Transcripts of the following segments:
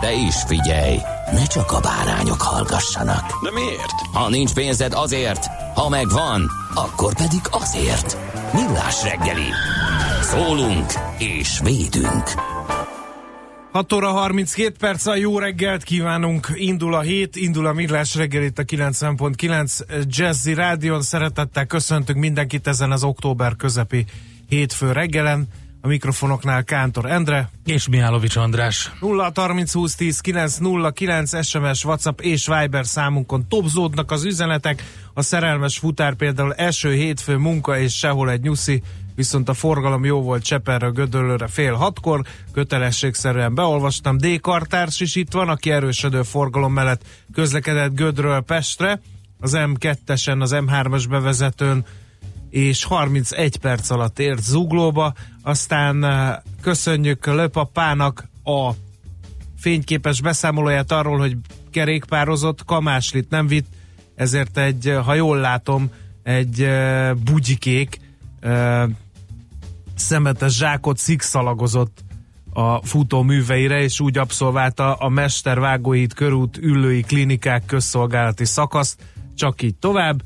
De is figyelj, ne csak a bárányok hallgassanak. De miért? Ha nincs pénzed azért, ha megvan, akkor pedig azért. Millás reggeli. Szólunk és védünk. 6 óra 32 perc, a jó reggelt kívánunk. Indul a hét, indul a Millás reggel itt a 90.9 Jazzy Rádion. Szeretettel köszöntünk mindenkit ezen az október közepi hétfő reggelen. A mikrofonoknál Kántor Endre. És Mihálovics András. 0 30 20 10 9 0 9 SMS, WhatsApp és Viber számunkon topzódnak az üzenetek. A szerelmes futár például első hétfő munka és sehol egy nyuszi, viszont a forgalom jó volt Cseperre, Gödöllőre fél hatkor, kötelességszerűen beolvastam. D. Kartárs is itt van, aki erősödő forgalom mellett közlekedett Gödről Pestre, az M2-esen, az M3-as bevezetőn, és 31 perc alatt ért Zuglóba, aztán eh, köszönjük Löpapának a fényképes beszámolóját arról, hogy kerékpározott, kamáslit nem vitt, ezért egy, ha jól látom, egy uh, bugyikék szemetes zsákot szikszalagozott a futó műveire, és úgy abszolválta a Mester Vágóhíd körút ülői klinikák közszolgálati szakaszt, csak így tovább.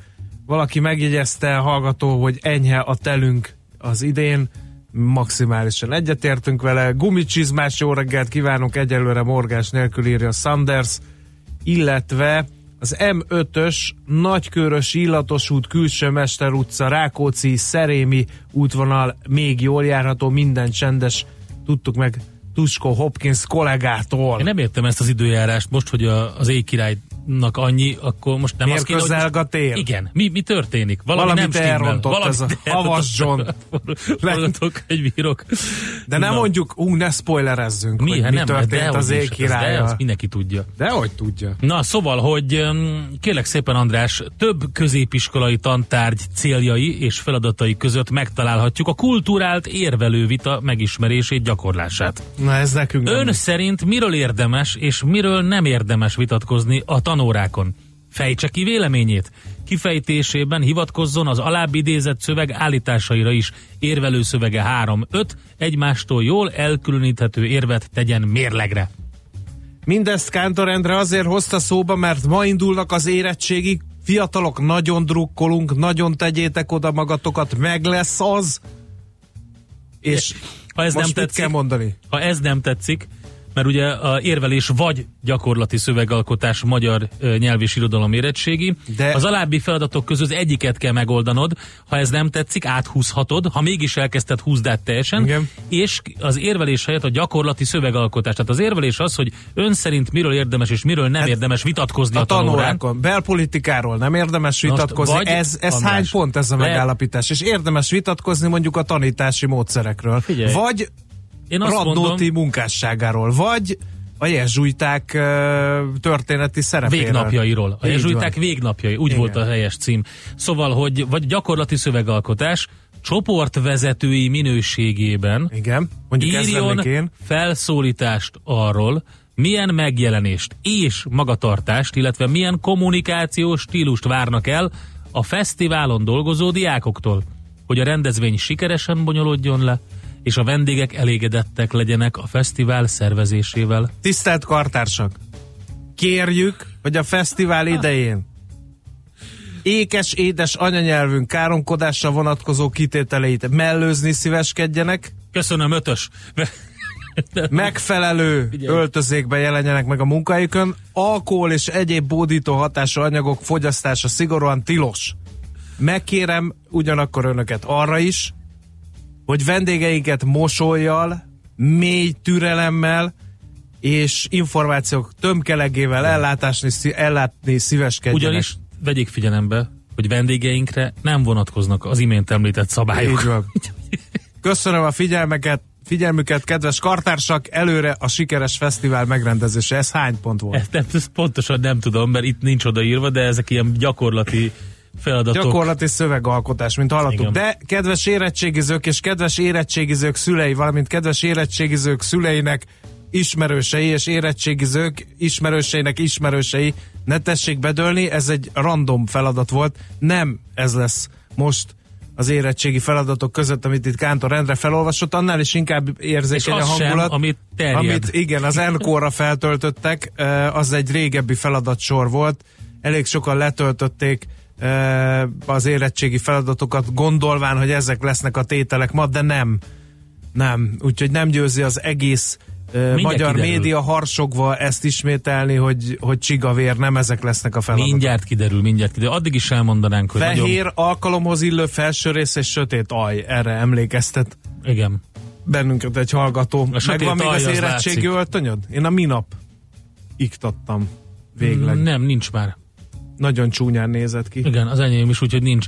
Valaki megjegyezte, hallgató, hogy enyhe a telünk az idén, maximálisan egyetértünk vele. Gumicsizmás jó reggelt kívánunk, egyelőre morgás nélkül írja Sanders, illetve az M5-ös Nagykörös Illatos út, Külső Mester utca, Rákóczi, Szerémi útvonal még jól járható, minden csendes, tudtuk meg Tusko Hopkins kollégától. Én nem értem ezt az időjárást. Most, hogy a, az éjkirálynak annyi, akkor most nem Miért az kéne, hogy... a tél? Igen, mi, mi történik? Valami Valamit nem elrontott Valamit ez a havas John. Forgatok egy bírok. De nem Na. mondjuk, ú, ne spoilerezzünk, Mi? hogy Hát mi nem, történt dehogy az is. ég Ez- De azt mindenki tudja. De hogy tudja. Na, szóval, hogy kérlek szépen András, több középiskolai tantárgy céljai és feladatai között megtalálhatjuk a kulturált érvelő vita megismerését, gyakorlását. Na ez nekünk nem. Ön szerint miről érdemes és miről nem érdemes vitatkozni a tanórákon? Fejtse ki véleményét. Kifejtésében hivatkozzon az alábbi idézett szöveg állításaira is. Érvelő szövege 3-5, egymástól jól elkülöníthető érvet tegyen mérlegre. Mindezt Kántor Endre azért hozta szóba, mert ma indulnak az érettségi fiatalok, nagyon drukkolunk, nagyon tegyétek oda magatokat, meg lesz az. És Ha ez most nem tetszik, kell mondani? Ha ez nem tetszik, mert ugye a érvelés vagy gyakorlati szövegalkotás magyar nyelv és irodalom érettségi. De-. Az alábbi feladatok közül egyiket kell megoldanod, ha ez nem tetszik, áthúzhatod, ha mégis elkezdted, húzd át teljesen, Igen. és az érvelés helyett a gyakorlati szövegalkotás. Tehát az érvelés az, hogy ön szerint miről érdemes és miről nem Hát érdemes vitatkozni a, A tanórákon, belpolitikáról nem érdemes Most vitatkozni. vagy, ez ez András, hány pont ez a le- megállapítás? És érdemes vitatkozni mondjuk a tanítási módszerekről. Figyelj, vagy Én azt Radnóti mondom, munkásságáról, vagy a jezsuiták történeti szerepéről. Végnapjairól. A Így jezsuiták van. végnapjai, úgy Igen. volt a helyes cím. Szóval, hogy vagy gyakorlati szövegalkotás, csoportvezetői minőségében Igen, mondjuk írjon felszólítást arról, milyen megjelenést és magatartást, illetve milyen kommunikációs stílust várnak el a fesztiválon dolgozó diákoktól, hogy a rendezvény sikeresen bonyolódjon le, és a vendégek elégedettek legyenek a fesztivál szervezésével. Tisztelt kartársak! Kérjük, hogy a fesztivál idején ékes, édes anyanyelvünk káromkodásra vonatkozó kitételeit mellőzni szíveskedjenek, Köszönöm, ötös. megfelelő Figyelj. öltözékben jelenjenek meg a munkahelyükön, alkohol és egyéb bódító hatású anyagok fogyasztása szigorúan tilos. Megkérem ugyanakkor önöket arra is, hogy vendégeinket mosolyjal, mély türelemmel és információk tömkelegével ellátásni, ellátni szíveskedjenek. Ugyanis vegyék figyelembe, hogy vendégeinkre nem vonatkoznak az imént említett szabályok. Köszönöm a figyelmeket, figyelmüket, kedves kartársak, előre a sikeres fesztivál megrendezése. Ez hány pont volt? Ezt, nem, ezt pontosan nem tudom, mert itt nincs odaírva, de ezek ilyen gyakorlati feladatok. Gyakorlati szövegalkotás, mint hallottuk. Igen. De kedves érettségizők és kedves érettségizők szülei, valamint kedves érettségizők szüleinek ismerősei és érettségizők ismerőseinek ismerősei, ne tessék bedőlni, ez egy random feladat volt, nem ez lesz most az érettségi feladatok között, amit itt Kántor Endre felolvasott, annál is inkább érzékeny a az sem, hangulat. amit terjed. Amit igen, az Enkóra feltöltöttek, eh, az egy régebbi feladatsor volt. Elég sokan letöltötték az érettségi feladatokat, gondolván, hogy ezek lesznek a tételek ma, de nem. Nem. Úgyhogy nem győzi az egész eh, magyar kiderül. média harsogva ezt ismételni, hogy, hogy csigavér, nem ezek lesznek a feladatok. Mindjárt kiderül, mindjárt kiderül. Addig is elmondanánk, hogy Fehér nagyon... alkalomhoz illő felső rész és sötét aj, erre emlékeztet Igen. bennünket egy hallgató. A Megvan még az az érettségi látszik. öltönyöd? Én a minap iktattam. Végleg. Nem, nincs már. Nagyon csúnyán nézett ki. Igen, az enyém is, úgyhogy nincs.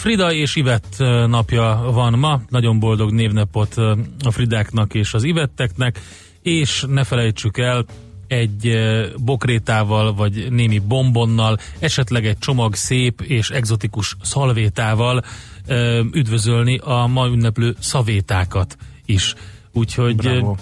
Frida és Ivett napja van ma, nagyon boldog névnapot a Fridáknak és az Ivetteknek, és ne felejtsük el, egy bokrétával, vagy némi bombonnal, esetleg egy csomag szép és egzotikus szalvétával üdvözölni a ma ünneplő szavétákat is. Úgyhogy Bravo.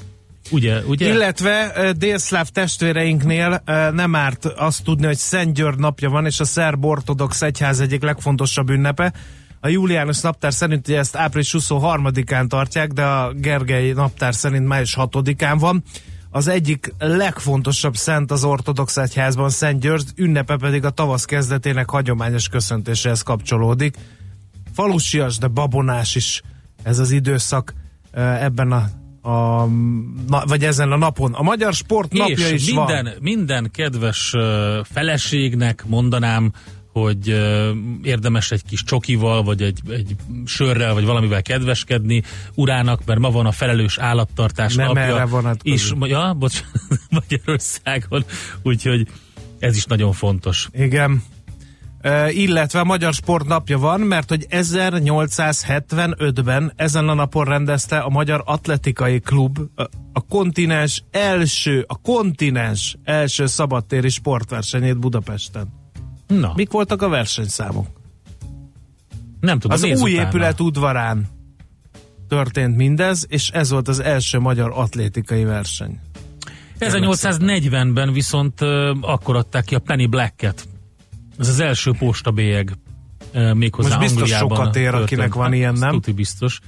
Ugye, ugye? Illetve délszláv testvéreinknél nem árt azt tudni, hogy Szent György napja van, és a szerb ortodox egyház egyik legfontosabb ünnepe. A Juliánus naptár szerint ugye ezt április 23-án tartják, de a Gergely naptár szerint május 6-án van. Az egyik legfontosabb szent az ortodox egyházban Szent György, ünnepe pedig a tavasz kezdetének hagyományos köszöntéséhez kapcsolódik. Falusias, de babonás is ez az időszak ebben a, a na, vagy ezen a napon. A Magyar Sport napja és is minden, van. minden kedves feleségnek mondanám, hogy érdemes egy kis csokival, vagy egy, egy sörrel, vagy valamivel kedveskedni urának, mert ma van a felelős állattartás Nem napja. erre vonatkozik. is, ja, bocs, Magyarországon, úgyhogy ez is nagyon fontos. Igen. Illetve a Magyar Sport napja van, mert hogy 1875-ben ezen a napon rendezte a Magyar Atletikai Klub a, kontinens első, a kontinens első szabadtéri sportversenyét Budapesten. Na, Mik voltak a versenyszámok? nem tudom, Az új utána. épület udvarán történt mindez, és ez volt az első magyar atlétikai verseny. 1840-ben viszont ö, akkor adták ki a Penny Black-et. Ez az első postabélyeg ö, méghozzá Most biztos Angliában sokat ér, történt. akinek van Hát, ilyen, nem? Tuti biztos.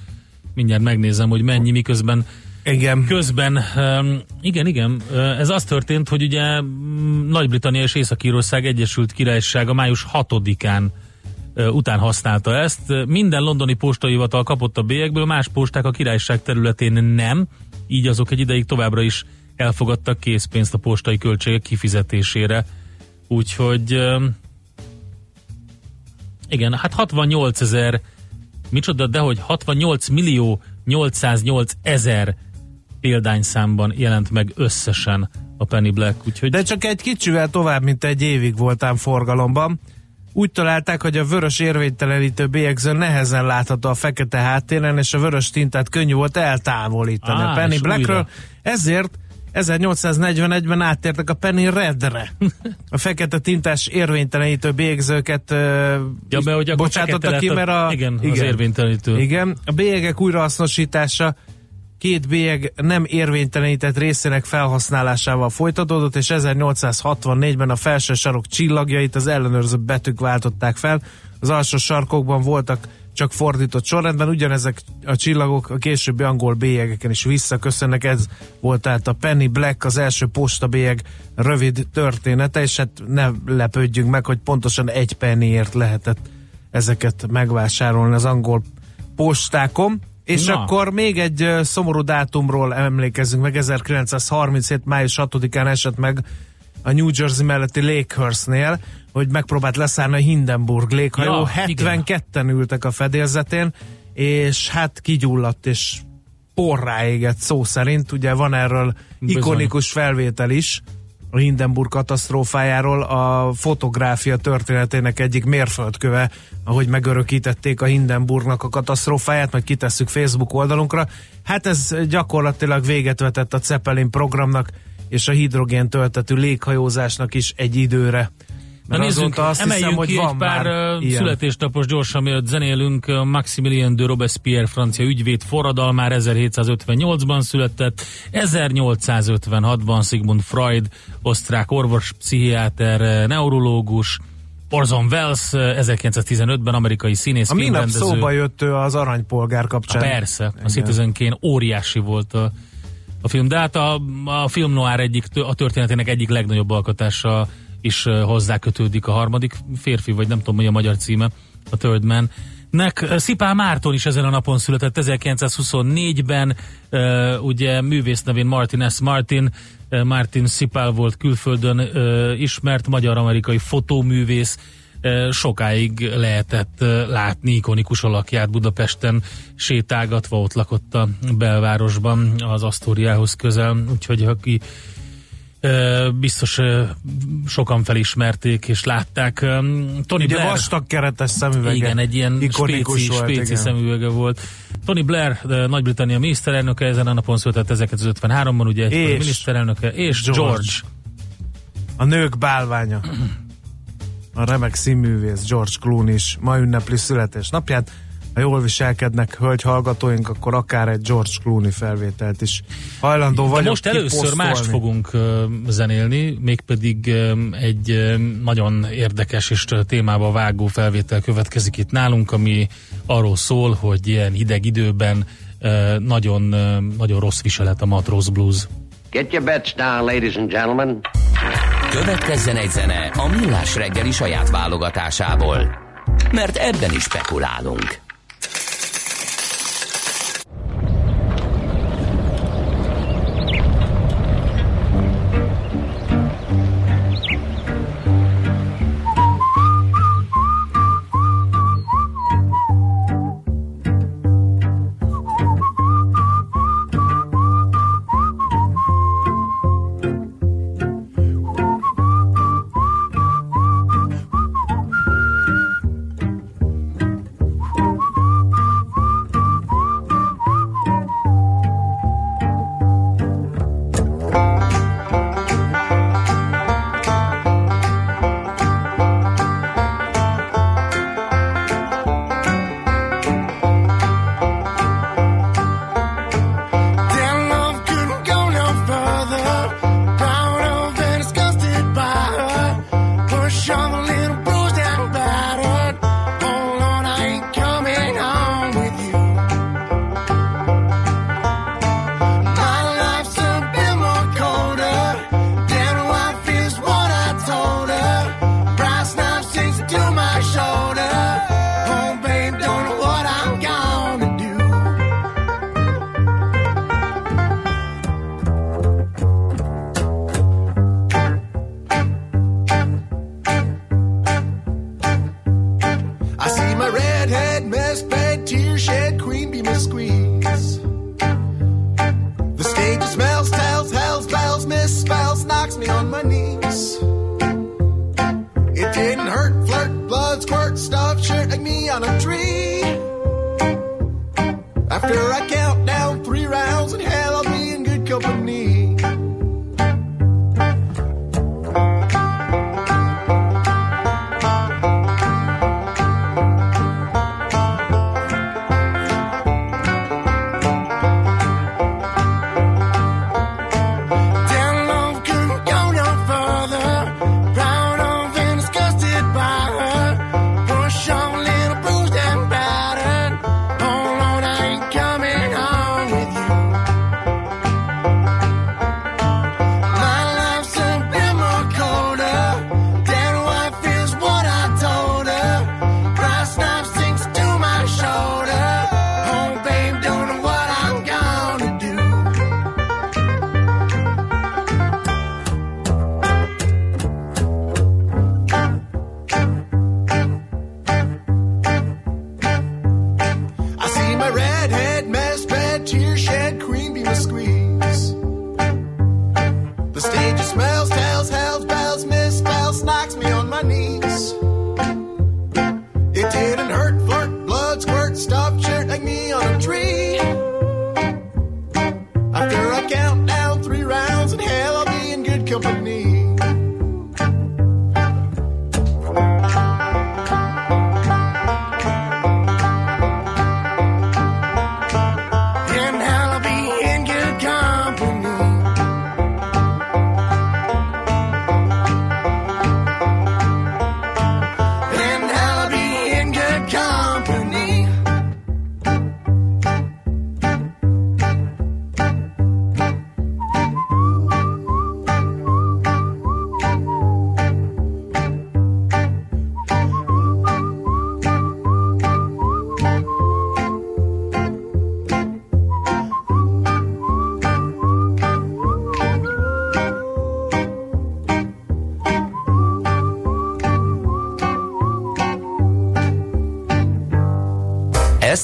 Mindjárt megnézem, hogy mennyi, miközben Igen. közben, igen, igen, ez az történt, hogy ugye Nagy-Britannia és Észak-Írország Egyesült Királysága május 6-án ö, után használta ezt. Minden londoni postahivatal kapott a bélyekből, más posták a királyság területén nem, így azok egy ideig továbbra is elfogadtak készpénzt a postai költségek kifizetésére. Úgyhogy igen, hát 68 ezer micsoda, de hogy 68 millió 808 ezer példányszámban jelent meg összesen a Penny Black, úgyhogy De csak egy kicsivel tovább, mint egy évig voltám forgalomban. Úgy találták, hogy a vörös érvénytelenítő bélyegző nehezen látható a fekete háttéren, és a vörös tintát könnyű volt eltávolítani Á, a Penny Blackről. újra. Ezért 1841-ben áttértek a Penny Redre. A fekete tintás érvénytelenítő bélyegzőket ja, be, hogy bocsátottak ki, mert a... igen, igen, az érvénytelenítő. Igen, a bélyegek újrahasznosítása két bélyeg nem érvénytelenített részének felhasználásával folytatódott, és 1864-ben a felső sarok csillagjait az ellenőrző betűk váltották fel. Az alsó sarkokban voltak csak fordított sorrendben, ugyanezek a csillagok a későbbi angol bélyegeken is visszaköszönnek, ez volt tehát a Penny Black, az első postabélyeg rövid története, és hát ne lepődjünk meg, hogy pontosan egy pennyért lehetett ezeket megvásárolni az angol postákon. És Na. akkor még egy szomorú dátumról emlékezzünk meg, 1937. május 6-án esett meg a New Jersey melletti Lakehurstnél, hogy megpróbált leszállni a Hindenburg léghajó. Ja, igen. 72-en ültek a fedélzetén, és hát kigyulladt, és porrá égett szó szerint. Ugye van erről Bizony. ikonikus felvétel is, a Hindenburg katasztrófájáról a fotográfia történetének egyik mérföldköve, ahogy megörökítették a Hindenburgnak a katasztrófáját, majd kitesszük Facebook oldalunkra. Hát ez gyakorlatilag véget vetett a Zeppelin programnak és a hidrogén töltető léghajózásnak is egy időre. Na Mert nézzünk, azóta azt emeljünk hiszem, hogy ki van egy pár ilyen. születésnapos gyorsan, mielőtt zenélünk. Maximilien de Robespierre, francia ügyvéd forradalmár 1758-ban született, 1856-ban Sigmund Freud, osztrák orvos, pszichiáter, neurológus, Orson Welles ö, 1915-ben amerikai színész, A minap szóba jött ő az aranypolgár kapcsán. persze, a. Citizen Kane óriási volt a, a film, de hát a, a film noir egyik, a történetének egyik legnagyobb alkotása is ö, hozzá kötődik a harmadik férfi, vagy nem tudom, mi a magyar címe, a Third Man. Nek ö, Szipál Márton is ezen a napon született 1924-ben, ö, ugye művész nevén Martin S. Martin, Martin Szipál volt külföldön ismert magyar-amerikai fotóművész, sokáig lehetett látni ikonikus alakját Budapesten sétálgatva, ott lakott a belvárosban az Asztóriához közel, úgyhogy aki biztos sokan felismerték és látták. Tony Ugye Blair, vastag keretes szemüvege. igen, egy ilyen ikonikus spéci, volt, spéci igen. szemüvege volt. Tony Blair, Nagy-Britannia miniszterelnöke, ezen a napon született 1953-ban, ugye És miniszterelnöke, és. George. George. A nők bálványa. A remek színművész George Clooney is ma ünnepli születésnapját. Ha jól viselkednek hölgy hallgatóink, akkor akár egy George Clooney felvételt is hajlandó De vagyok most először kiposztolni. mást fogunk zenélni, mégpedig egy nagyon érdekes és témába vágó felvétel következik itt nálunk, ami arról szól, hogy ilyen hideg időben nagyon, nagyon rossz viselet a Matróz Blues. Get your bets down, ladies and gentlemen. Következzen egy zene a Millás reggeli saját válogatásából. Mert ebben is spekulálunk.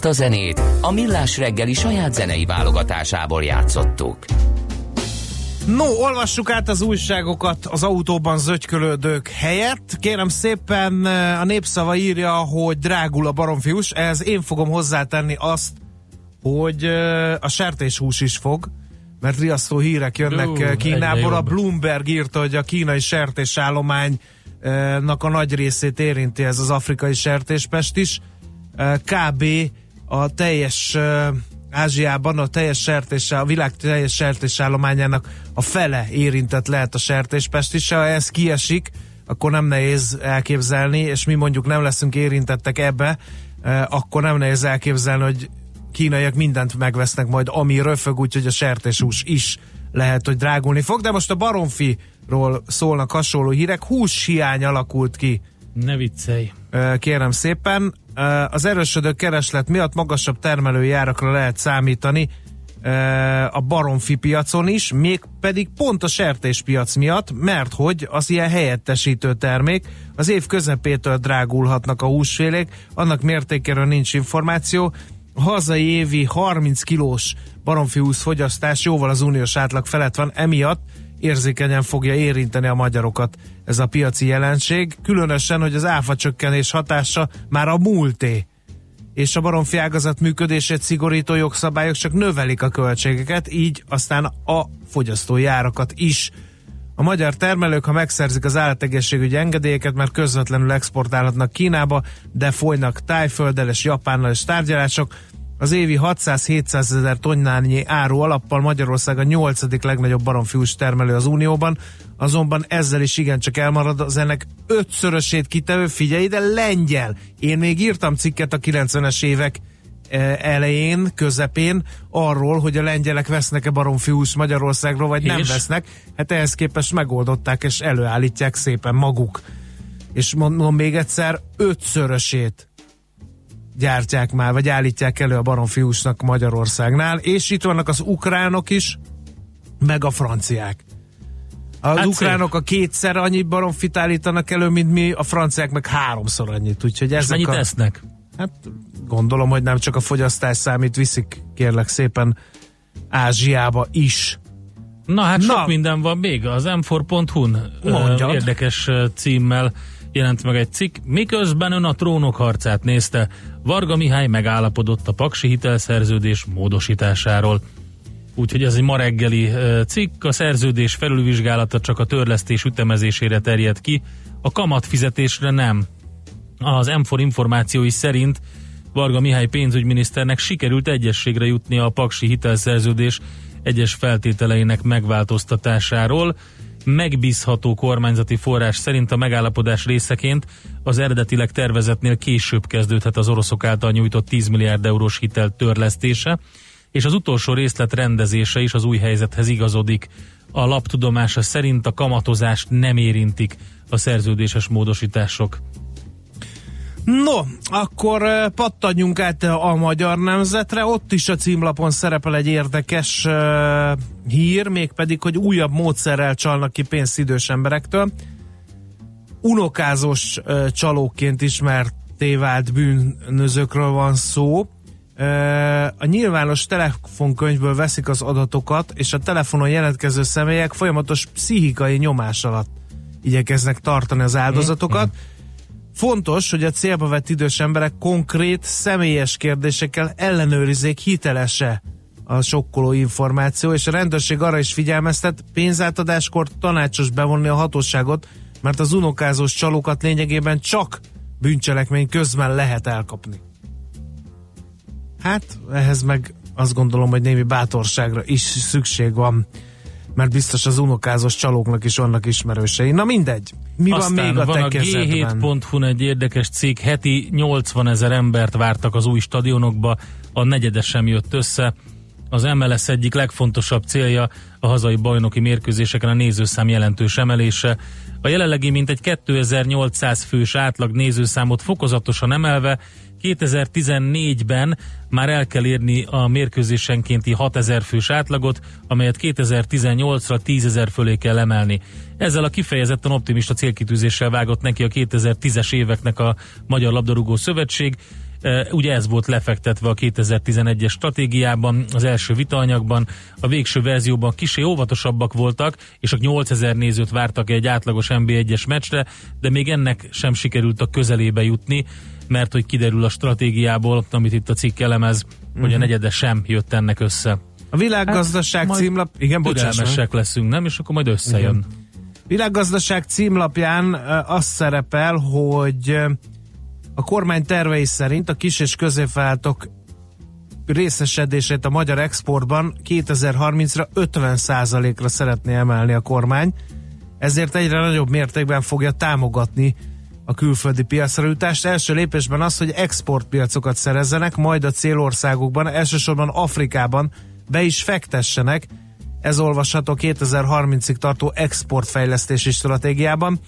Ezt a zenét a Millás reggeli saját zenei válogatásából játszottuk. No, olvassuk át az újságokat az autóban zögykölődők helyett. Kérem szépen, eh, a népszava írja, hogy drágul a baromfiús. Ehhez én fogom hozzátenni azt, hogy eh, a sertéshús is fog, mert riasztó hírek jönnek Ú, uh, Kínából. A. Bloomberg írta, hogy a kínai sertésállománynak a nagy részét érinti ez az afrikai sertéspest is. Eh, Kb. A teljes Ázsiában a teljes sertés, a világ teljes sertésállományának a fele érintett lehet a sertéspest is. Ha ez kiesik, akkor nem nehéz elképzelni, és mi mondjuk nem leszünk érintettek ebbe, akkor nem nehéz elképzelni, hogy kínaiak mindent megvesznek majd, ami röfög, úgyhogy a sertéshús is lehet, hogy drágulni fog, de most a baromfiról szólnak hasonló hírek, hús hiány alakult ki Ne viccelj. Kérem szépen. Az erősödő kereslet miatt magasabb termelői árakra lehet számítani a baromfi piacon is, még pedig pont a sertéspiac miatt, mert hogy az ilyen helyettesítő termék az év közepétől drágulhatnak a húsfélék, annak mértékéről nincs információ. A hazai évi 30 kilós baromfi húsz fogyasztás jóval az uniós átlag felett van, emiatt érzékenyen fogja érinteni a magyarokat ez a piaci jelenség, különösen, hogy az áfa csökkenés hatása már a múlté és a baromfi ágazat működését szigorító jogszabályok csak növelik a költségeket, így aztán a fogyasztói árakat is. A magyar termelők, ha megszerzik az állategészségügyi engedélyeket, már közvetlenül exportálhatnak Kínába, de folynak Tájfölddel és Japánnal is tárgyalások. Az évi 600-700 ezer tonnányi áru alappal Magyarország a nyolcadik legnagyobb baromfiús termelő az Unióban, azonban ezzel is igencsak elmarad az ennek ötszörösét kitevő, figyelj, de lengyel. Én még írtam cikket a 90-es évek eh, elején, közepén arról, hogy a lengyelek vesznek-e baromfiús Magyarországról, vagy nem És? vesznek. Hát ehhez képest megoldották, és előállítják szépen maguk. És mondom még egyszer, ötszörösét gyártják már, vagy állítják elő a baromfiúsnak Magyarországnál, és itt vannak az ukránok is, meg a franciák. Az Hát ukránok a kétszer annyi baromfit állítanak elő, mint mi, a franciák meg háromszor annyit, úgyhogy ezek mennyit a... esznek? Hát gondolom, hogy nem csak a fogyasztás számít, viszik kérlek szépen Ázsiába is. Na hát Na. sok minden van még. Az m4.hu-n ö, Mondjad. érdekes címmel jelent meg egy cikk. Miközben ön a trónok harcát nézte, Varga Mihály megállapodott a paksi hitelszerződés módosításáról. Úgyhogy ez egy ma reggeli cikk, a szerződés felülvizsgálata csak a törlesztés ütemezésére terjed ki, a kamatfizetésre nem. Az M4 információi szerint Varga Mihály pénzügyminiszternek sikerült egyességre jutni a paksi hitelszerződés egyes feltételeinek megváltoztatásáról. Megbízható kormányzati forrás szerint a megállapodás részeként az eredetileg tervezetnél később kezdődhet az oroszok által nyújtott 10 milliárd eurós hitel törlesztése, és az utolsó részlet rendezése is az új helyzethez igazodik. A laptudomása szerint a kamatozást nem érintik a szerződéses módosítások. No, akkor pattanjunk át a magyar nemzetre. Ott is a címlapon szerepel egy érdekes uh, hír, mégpedig, hogy újabb módszerrel csalnak ki pénzt idős emberektől. Unokázós uh, csalókként ismerté vált bűnözőkről van szó. Uh, a nyilvános telefonkönyvből veszik az adatokat, és a telefonon jelentkező személyek folyamatos pszichikai nyomás alatt igyekeznek tartani az áldozatokat. Fontos, hogy a célba vett idős emberek konkrét, személyes kérdésekkel ellenőrizzék hitelese a sokkoló információ, és a rendőrség arra is figyelmeztet, pénzátadáskor tanácsos bevonni a hatóságot, mert az unokázós csalókat lényegében csak bűncselekmény közben lehet elkapni. Hát, ehhez meg azt gondolom, hogy némi bátorságra is szükség van, mert biztos az unokázós csalóknak is vannak ismerősei. Na mindegy, mi Aztán van még a van a kezedben? G7.hu egy érdekes cikk, heti 80 ezer embert vártak az új stadionokba, a negyede sem jött össze. Az MLS egyik legfontosabb célja a hazai bajnoki mérkőzéseken a nézőszám jelentős emelése. A jelenlegi mintegy 2800 fős átlag nézőszámot fokozatosan emelve 2014-ben már el kell érni a mérkőzésenkénti 6000 fős átlagot, amelyet 2018-ra 10 ezer fölé kell emelni. Ezzel a kifejezetten optimista célkitűzéssel vágott neki a 2010-es éveknek a Magyar Labdarúgó Szövetség. E, Ugye ez volt lefektetve a 2011-es stratégiában, az első vitaanyagban, a végső verzióban kisé óvatosabbak voltak, és csak 8000 nézőt vártak egy átlagos NB1-es meccsre, de még ennek sem sikerült a közelébe jutni, mert hogy kiderül a stratégiából, amit itt a cikk elemez, hogy a negyede sem jött ennek össze. A világgazdaság Hát, címlap... Igen. Türelmesek leszünk, nem? És akkor majd összejön. Világgazdaság címlapján az szerepel, hogy a kormány tervei szerint a kis és középvállalatok részesedését a magyar exportban 2030-ra 50%-ra szeretné emelni a kormány, ezért egyre nagyobb mértékben fogja támogatni a külföldi piacra jutást. Első lépésben az, hogy exportpiacokat szerezzenek, majd a célországokban, elsősorban Afrikában be is fektessenek. Ez olvasható 2030-ig tartó exportfejlesztési stratégiában.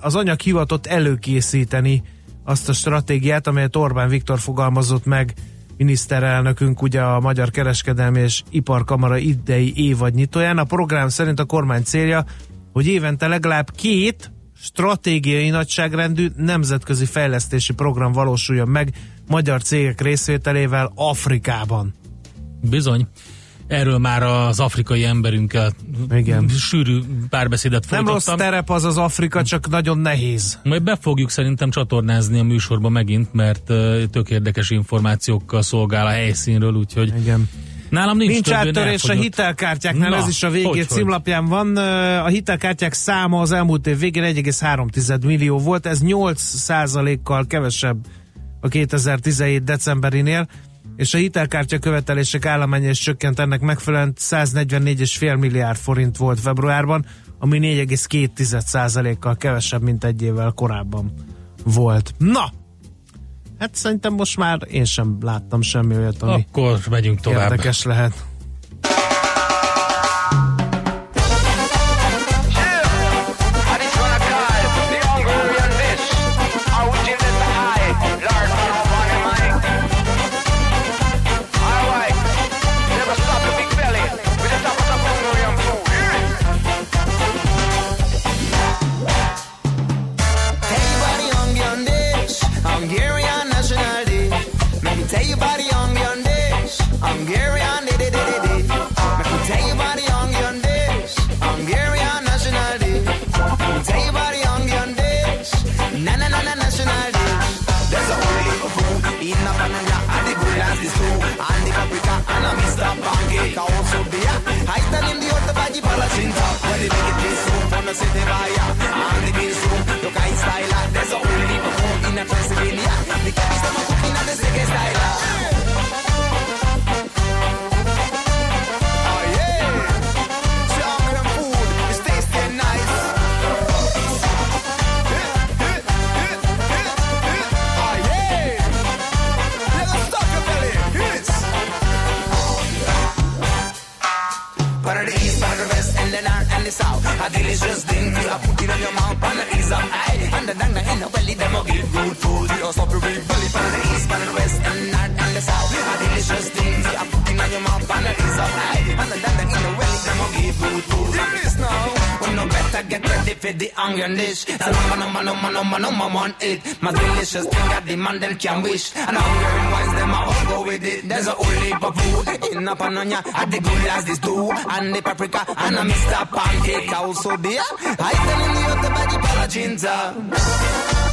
Az anyag hivatott előkészíteni azt a stratégiát, amelyet Orbán Viktor fogalmazott meg miniszterelnökünk ugye a Magyar Kereskedelmi és Iparkamara idei évad nyitóján. A program szerint a kormány célja, hogy évente legalább két stratégiai nagyságrendű nemzetközi fejlesztési program valósuljon meg magyar cégek részvételével Afrikában. Bizony. Erről már az afrikai emberünkkel Igen. sűrű párbeszédet Nem rossz folytattam. terep az az Afrika, csak nagyon nehéz. Majd be fogjuk szerintem csatornázni a műsorba megint, mert tök érdekes információkkal szolgál a helyszínről, úgyhogy Igen. Nálam nincs, Nincs áttörés a hitelkártyáknál, Na, ez is a végé hogy, hogy? címlapján van. A hitelkártyák száma az elmúlt év végén 1,3 millió volt, ez 8 kal kevesebb a 2017 decemberinél, és a hitelkártya követelések állománya is csökkent ennek megfelelően 144,5 milliárd forint volt februárban, ami 4,2 kal kevesebb, mint egy évvel korábban volt. Na! Hát szerintem most már én sem láttam semmi olyat, ami Akkor megyünk tovább. érdekes lehet. They make it this soup on the city fire and the bean soup. Look at style there's a of food in a Transylvania. The cats them are cooking style. East of eye, and the down in the belly, them will give good food. Stop your big belly. Of the east, of the west, and north and the south. A delicious thing you are putting on your mouth. Part of the east ready for the onion dish. The number, number, number, number, number one it. My delicious thing the man them can wish. And hungry wise them I all go with it. There's a whole heap of food in a panonia. At the good as the stew and the paprika and a Mr. Pancake also there. I tell you the body palachinta. Ah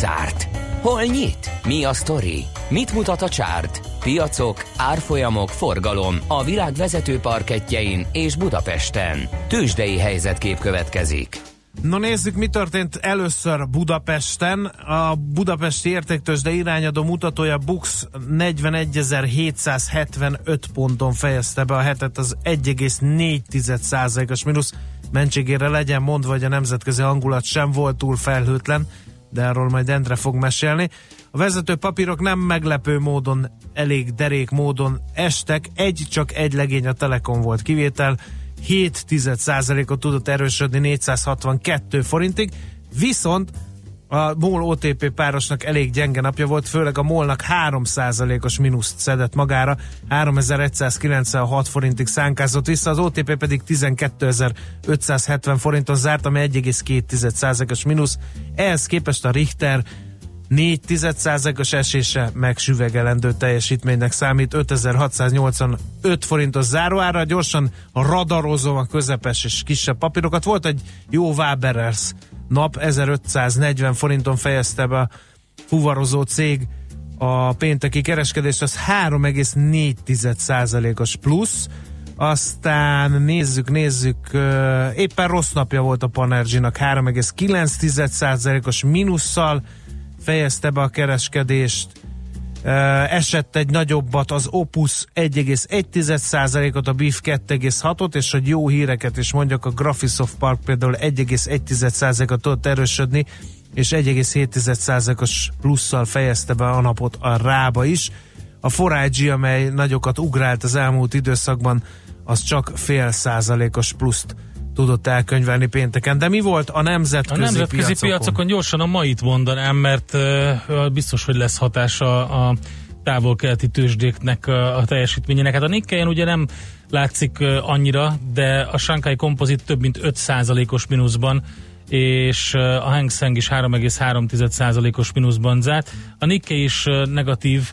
zárt? Hol nyit? Mi a sztori? Mit mutat a csárt? Piacok, árfolyamok, forgalom a világ vezető parketjein és Budapesten. Tősdei helyzetkép következik. No nézzük, mi történt először Budapesten. A budapesti értéktősde irányadó mutatója Bux 41.775 ponton fejezte be a hetet, az 1,4%-os mínusz. Mentségére legyen mondva, hogy a nemzetközi hangulat sem volt túl felhőtlen, de arról majd Endre fog mesélni. A vezető papírok nem meglepő módon, elég derék módon estek, egy csak egy legény a Telekom volt kivétel, 7 ot tudott erősödni 462 forintig, viszont a MOL OTP párosnak elég gyenge napja volt, főleg a MOL-nak 3%-os mínuszt szedett magára, 3196 forintig szánkázott vissza, az OTP pedig 12570 forinton zárt, ami 1,2%-os mínusz. Ehhez képest a Richter 4 os esése megsüvegelendő teljesítménynek számít 5685 forintos záróára. Gyorsan radarozom a közepes és kisebb papírokat. Volt egy jó Waberers nap, 1540 forinton fejezte be a fuvarozó cég a pénteki kereskedés, az 3,4%-os plusz. Aztán nézzük, nézzük, éppen rossz napja volt a Panergy-nak, 3,9%-os mínusszal, fejezte be a kereskedést, esett egy nagyobbat az Opus 1,1%-ot, a BIF 2,6-ot, és hogy jó híreket is mondjak, a Graphisoft Park például 1,1%-ot tudott erősödni, és 1,7%-os plusszal fejezte be a napot a Rába is. A Forage, amely nagyokat ugrált az elmúlt időszakban, az csak fél százalékos pluszt tudott elkönyvelni pénteken. De mi volt a nemzetközi, a nemzetközi piacokon? piacokon? Gyorsan a mait mondanám, mert uh, biztos, hogy lesz hatása a távol-keleti tőzsdéknek a, a teljesítményének. Hát a Nikkejen ugye nem látszik uh, annyira, de a Shanghai Composite több mint 5%-os mínuszban és a Hang Seng is 3,3%-os mínuszban zárt. A Nikkei is negatív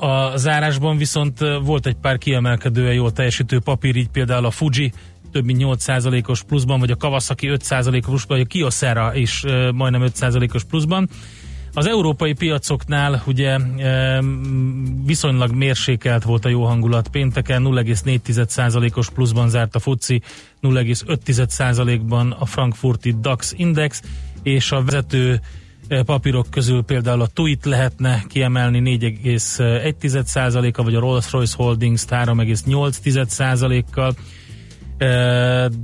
a zárásban viszont volt egy pár kiemelkedően jól teljesítő papír, így például a Fuji több mint 8%-os pluszban, vagy a Kawasaki 5%-os pluszban, vagy a Kyocera is majdnem 5%-os pluszban. Az európai piacoknál ugye viszonylag mérsékelt volt a jó hangulat. Pénteken 0,4%-os pluszban zárt a FUCI, 0,5%-ban a frankfurti DAX Index, és a vezető papírok közül például a TUIT lehetne kiemelni 4,1%-a, vagy a Rolls-Royce Holdings 3,8%-kal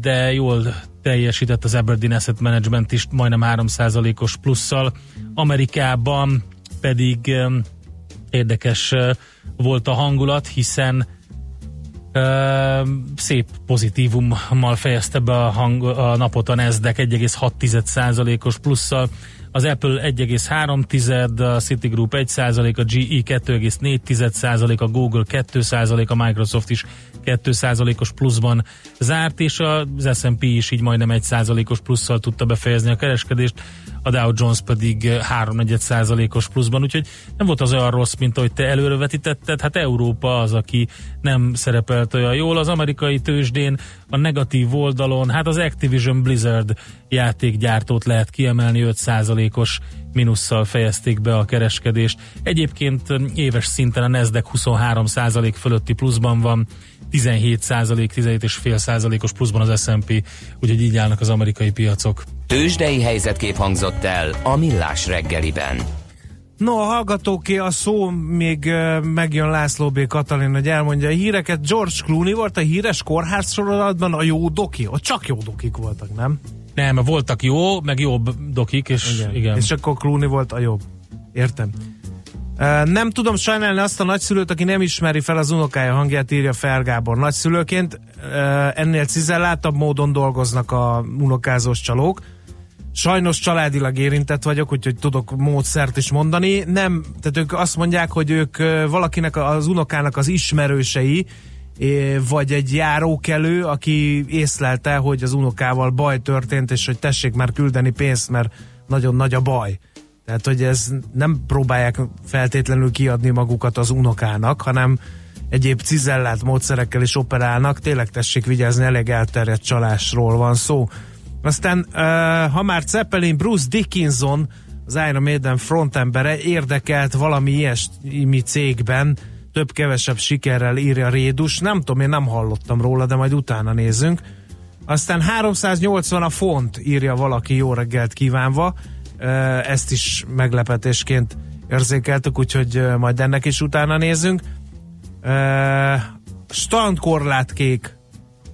de jól teljesített az Aberdeen Asset Management is majdnem 3%-os plusszal. Amerikában pedig érdekes volt a hangulat, hiszen szép pozitívummal fejezte be a, hang, a napot a Nasdaq 1,6%-os plusszal, az Apple 1,3, a Citigroup 1% a GE 2,4% a Google 2% a Microsoft is 2% os pluszban zárt, és az S&P is így majdnem 1 os plusszal tudta befejezni a kereskedést, a Dow Jones pedig 3 os pluszban, úgyhogy nem volt az olyan rossz, mint ahogy te előrevetítetted, hát Európa az, aki nem szerepelt olyan jól, az amerikai tőzsdén a negatív oldalon, hát az Activision Blizzard játékgyártót lehet kiemelni 5%-os minusszal fejezték be a kereskedést. Egyébként éves szinten a Nasdaq 23% fölötti pluszban van, 17 százalék, 17,5 százalékos pluszban az S&P, úgyhogy így állnak az amerikai piacok. Tőzsdei helyzetkép hangzott el a Millás reggeliben. No, a hallgatóké a szó, még megjön László B. Katalin, hogy elmondja a híreket. George Clooney volt a híres kórház sorozatban a jó doki. Ott csak jó dokik voltak, nem? Nem, voltak jó, meg jobb dokik, és igen. igen. És akkor Clooney volt a jobb. Értem. Nem tudom sajnálni azt a nagyszülőt, aki nem ismeri fel az unokája hangját, írja Fel Gábor. Nagyszülőként ennél cizellátabb módon dolgoznak a unokázós csalók. Sajnos családilag érintett vagyok, úgyhogy tudok módszert is mondani. Nem, tehát ők azt mondják, hogy ők valakinek, az unokának az ismerősei, vagy egy járókelő, aki észlelte, hogy az unokával baj történt, és hogy tessék már küldeni pénzt, mert nagyon nagy a baj. Tehát, hogy ez nem próbálják feltétlenül kiadni magukat az unokának, hanem egyéb cizellát módszerekkel is operálnak. Tényleg tessék vigyázni, elég elterjedt csalásról van szó. Aztán, ha már Zeppelin, Bruce Dickinson, az Iron Maiden frontembere érdekelt valami ilyesmi cégben, több-kevesebb sikerrel írja Rédus. Nem tudom, én nem hallottam róla, de majd utána nézzünk. Aztán 380 a font, írja valaki jó reggelt kívánva. Ezt is meglepetésként érzékeltük, úgyhogy majd ennek is utána nézzünk. Ö, Strandkorlátkék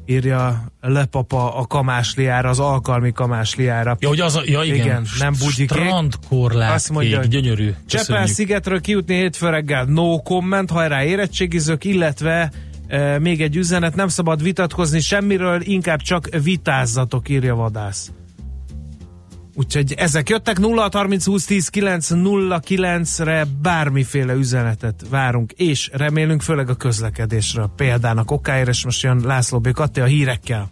írja lepapa a kamásliára, az alkalmi kamásliára. Ja, hogy az a, ja igen, Igen, nem bugyikék. Strandkorlát Azt mondja, hogy gyönyörű. Csepel Köszönjük. szigetről kijutni hétfő reggel, no comment, hajrá érettségizők, illetve e, még egy üzenet, nem szabad vitatkozni semmiről, inkább csak vitázzatok, írja vadász. Úgyhogy ezek jöttek 0 30 20 10 9 0 9-re bármiféle üzenetet várunk, és remélünk főleg a közlekedésről. Példának okáért, és most jön László B. Katti a hírekkel.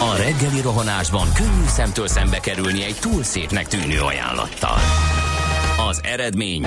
A reggeli rohanásban könnyű szemtől szembe kerülni egy túl szépnek tűnő ajánlattal. Az eredmény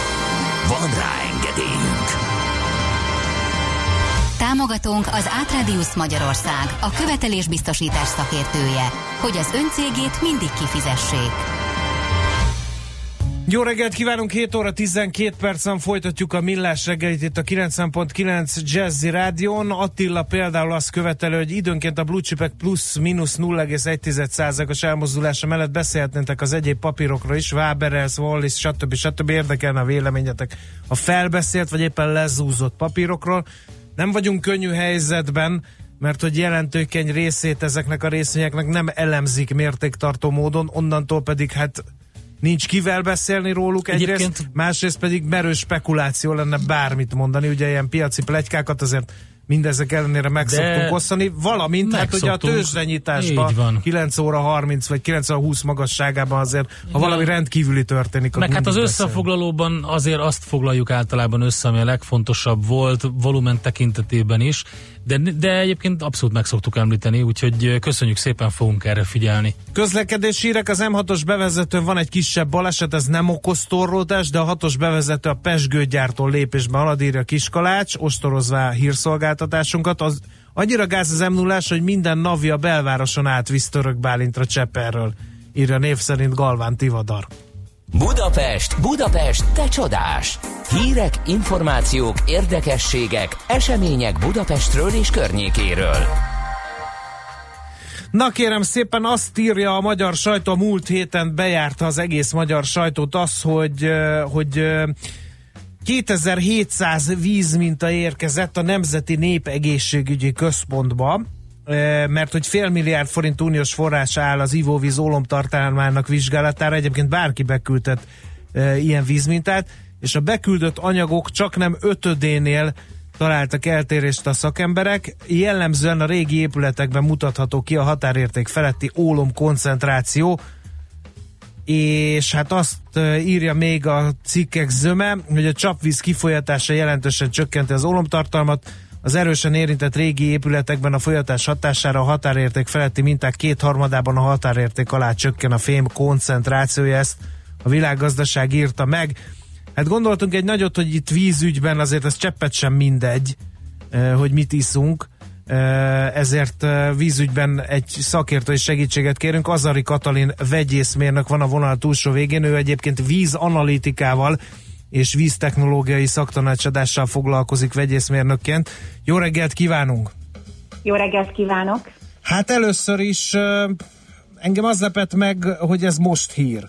Van rá engedélyünk! Támogatónk az Átradius Magyarország, a követelésbiztosítás szakértője, hogy az öncégét mindig kifizessék. Jó reggelt kívánunk, 7 óra 12 percen folytatjuk a Millás reggelit itt a 90.9 Jazzy Rádion. Attila például azt követelő, hogy időnként a Blue Chipek plusz mínusz 0,1%-os elmozdulása mellett beszélhetnétek az egyéb papírokról is, Waberers, Wallis, stb. stb. Érdekelne a véleményetek a felbeszélt vagy éppen lezúzott papírokról. Nem vagyunk könnyű helyzetben, mert hogy jelentőkeny részét ezeknek a részvényeknek nem elemzik mértéktartó módon, onnantól pedig hát nincs kivel beszélni róluk egyrészt, Egyébként- másrészt pedig merős spekuláció lenne bármit mondani, ugye ilyen piaci plegykákat azért mindezek ellenére meg De szoktunk osztani, valamint hát ugye a tőzsdenyításban Így van. 9 óra 30 vagy 9 óra 20 magasságában azért, ha valami rendkívüli történik, Meg hát az beszélünk. összefoglalóban azért azt foglaljuk általában össze, ami a legfontosabb volt, volumen tekintetében is, de, de egyébként abszolút meg szoktuk említeni, úgyhogy köszönjük szépen, fogunk erre figyelni. Közlekedési hírek, az M6-os bevezetőn van egy kisebb baleset, ez nem okoz torlódást, de a 6-os bevezető a Pesgőgyártól lépésben halad, írja Kiskalács, ostorozvá a hírszolgáltatásunkat. Az annyira gáz az m 0 hogy minden navi a belvároson átvisz Török Bálintra Cseperről, írja név szerint Galván Tivadar. Budapest, Budapest, te csodás! Hírek, információk, érdekességek, események Budapestről és környékéről. Na kérem szépen azt írja a magyar sajtó, múlt héten bejárta az egész magyar sajtót az, hogy, hogy ö, 2700 vízminta érkezett a Nemzeti Népegészségügyi Központba, mert hogy fél milliárd forint uniós forrás áll az ivóvíz ólomtartalmának vizsgálatára, egyébként bárki beküldhet ilyen vízmintát, és a beküldött anyagok csak nem ötödénél találtak eltérést a szakemberek. Jellemzően a régi épületekben mutatható ki a határérték feletti ólom koncentráció, és hát azt írja még a cikkek zöme, hogy a csapvíz kifolyatása jelentősen csökkenti az ólomtartalmat, az erősen érintett régi épületekben a folyatás hatására a határérték feletti minták kétharmadában a határérték alá csökken a fém koncentrációja, ezt a világgazdaság írta meg. Hát gondoltunk egy nagyot, hogy itt vízügyben azért ez cseppet sem mindegy, eh, hogy mit iszunk, Eh, ezért eh, vízügyben egy szakértői segítséget kérünk. Azari Katalin vegyészmérnök van a vonal túlsó végén, ő egyébként vízanalitikával és víztechnológiai szaktanácsadással foglalkozik vegyészmérnökként. Jó reggelt kívánunk! Jó reggelt kívánok! Hát először is engem az lepett meg, hogy ez most hír.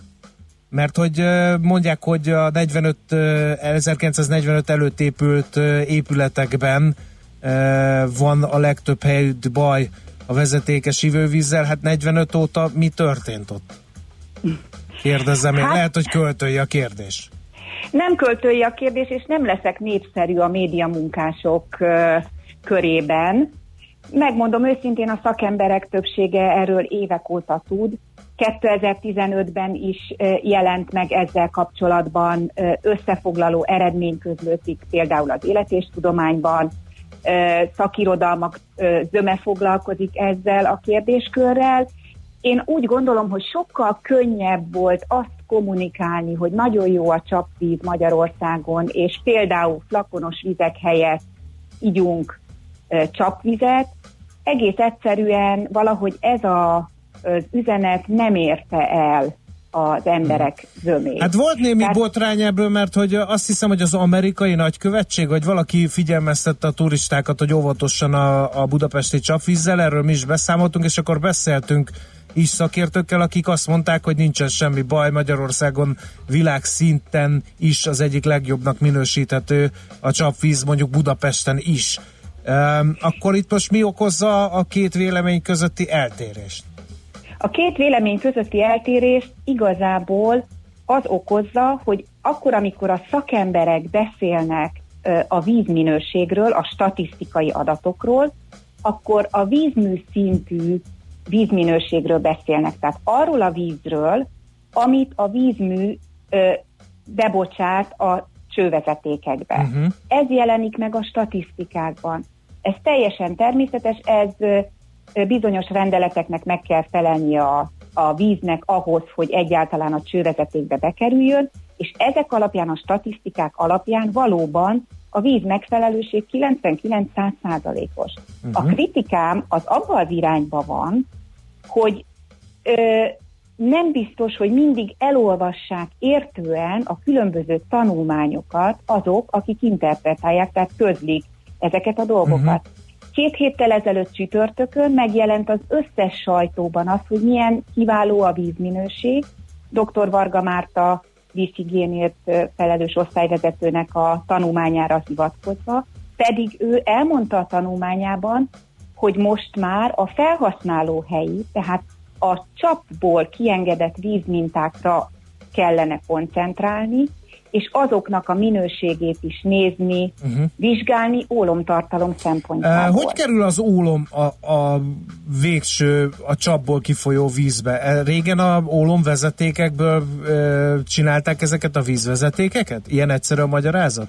Mert hogy mondják, hogy a 45, eh, 1945 előtt épült épületekben van a legtöbb helyütt baj a vezetékes ivővízzel. Hát 45 óta mi történt ott? Kérdezzem én. Hát- Lehet, hogy költői a kérdés. Nem költői a kérdés, és nem leszek népszerű a médiamunkások ö, körében. Megmondom őszintén, a szakemberek többsége erről évek óta tud. 2015-ben is jelent meg ezzel kapcsolatban összefoglaló eredményközlőtik például az életéstudományban, szakirodalmak zöme foglalkozik ezzel a kérdéskörrel. Én úgy gondolom, hogy sokkal könnyebb volt azt kommunikálni, hogy nagyon jó a csapvíz Magyarországon, és például flakonos vizek helyett igyunk ö, csapvizet. Egész egyszerűen valahogy ez a, az üzenet nem érte el az emberek zömét. Hát volt némi Tehát- botrány ebből, mert hogy azt hiszem, hogy az amerikai nagykövetség, vagy valaki figyelmeztette a turistákat, hogy óvatosan a, a budapesti csapvízzel, erről mi is beszámoltunk, és akkor beszéltünk is szakértőkkel, akik azt mondták, hogy nincsen semmi baj, Magyarországon világszinten is az egyik legjobbnak minősíthető a csapvíz, mondjuk Budapesten is. Um, akkor itt most mi okozza a két vélemény közötti eltérést? A két vélemény közötti eltérést igazából az okozza, hogy akkor, amikor a szakemberek beszélnek a vízminőségről, a statisztikai adatokról, akkor a vízmű szintű vízminőségről beszélnek. Tehát arról a vízről, amit a vízmű ö, bebocsát a csővezetékekbe. Uh-huh. Ez jelenik meg a statisztikákban. Ez teljesen természetes, ez ö, bizonyos rendeleteknek meg kell felelni a, a víznek ahhoz, hogy egyáltalán a csővezetékbe bekerüljön, és ezek alapján, a statisztikák alapján valóban a víz megfelelőség 99-100%-os. Uh-huh. A kritikám az abban az irányba van, hogy ö, nem biztos, hogy mindig elolvassák értően a különböző tanulmányokat azok, akik interpretálják, tehát közlik ezeket a dolgokat. Uh-huh. Két héttel ezelőtt csütörtökön megjelent az összes sajtóban az, hogy milyen kiváló a vízminőség. Dr. Varga Márta vízhigiénért felelős osztályvezetőnek a tanulmányára hivatkozva, pedig ő elmondta a tanulmányában, hogy most már a felhasználó helyi, tehát a csapból kiengedett vízmintákra kellene koncentrálni, és azoknak a minőségét is nézni, uh-huh. vizsgálni ólomtartalom szempontjából. Uh, hogy kerül az ólom a, a végső, a csapból kifolyó vízbe? Eh, Régen a ólom vezetékekből uh, csinálták ezeket a vízvezetékeket? Ilyen egyszerű a magyarázat?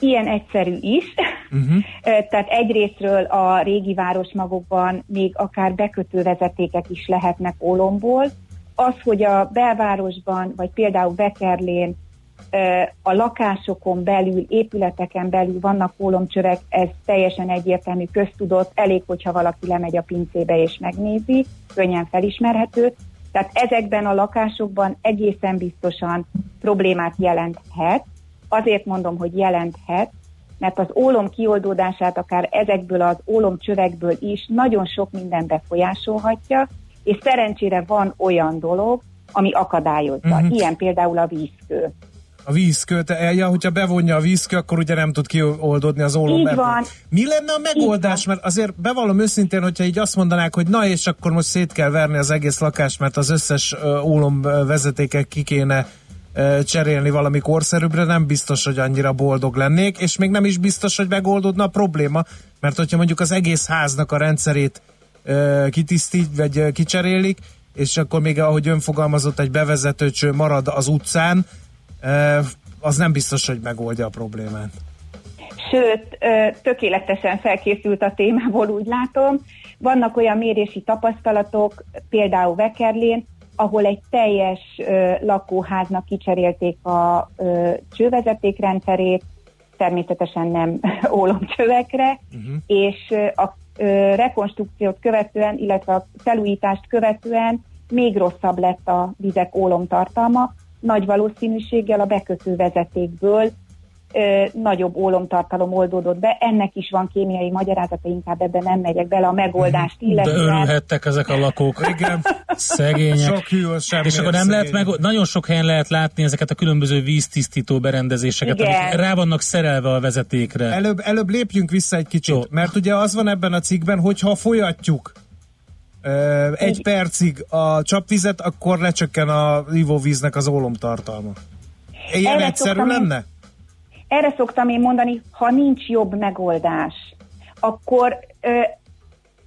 Ilyen egyszerű is. Uh-huh. Tehát egyrésztről a régi városmagokban még akár bekötő vezetékek is lehetnek ólomból. Az, hogy a belvárosban, vagy például Bekerlén ö, a lakásokon belül, épületeken belül vannak ólomcsövek, ez teljesen egyértelmű, köztudott, elég, hogyha valaki lemegy a pincébe és megnézi, könnyen felismerhető. Tehát ezekben a lakásokban egészen biztosan problémát jelenthet. Azért mondom, hogy jelenthet, mert az ólom kioldódását akár ezekből az ólomcsövekből is nagyon sok minden befolyásolhatja, és szerencsére van olyan dolog, ami akadályozza. Uh-huh. Ilyen például a vízkő. A vízkő, te, ja, hogyha bevonja a vízkő, akkor ugye nem tud kioldódni az ólom. Így van. Mi lenne a megoldás? Mert azért bevallom őszintén, hogyha így azt mondanák, hogy na és akkor most szét kell verni az egész lakást, mert az összes ólom ö, vezetéket ki kéne cserélni valami korszerűbbre, nem biztos, hogy annyira boldog lennék, és még nem is biztos, hogy megoldódna a probléma, mert hogyha mondjuk az egész háznak a rendszerét kitisztít, vagy kicserélik, és akkor még ahogy ön fogalmazott, egy bevezetőcső marad az utcán, az nem biztos, hogy megoldja a problémát. Sőt, tökéletesen felkészült a témából, úgy látom. Vannak olyan mérési tapasztalatok, például Vekerlén, ahol egy teljes lakóháznak kicserélték a csővezetékrendszerét, természetesen nem ólomcsövekre, uh-huh. és a rekonstrukciót követően, illetve a felújítást követően még rosszabb lett a vizek ólomtartalma, nagy valószínűséggel a bekötő vezetékből ö, nagyobb ólomtartalom oldódott be. Ennek is van kémiai magyarázata, inkább ebben nem megyek bele a megoldást, De illetve örülhettek ezek a lakók. Igen, Szegények. sok sem. És akkor nem lehet meg, nagyon sok helyen lehet látni ezeket a különböző víztisztító berendezéseket, Igen. amik rá vannak szerelve a vezetékre. Előbb, előbb lépjünk vissza egy kicsit, Jó. mert ugye az van ebben a cikkben, hogy ha folyatjuk egy percig a csapvizet, akkor lecsökken a ivóvíznek az ólomtartalma. Ilyen Erre egyszerű szoktam én- lenne? Erre szoktam én mondani, ha nincs jobb megoldás, akkor ö,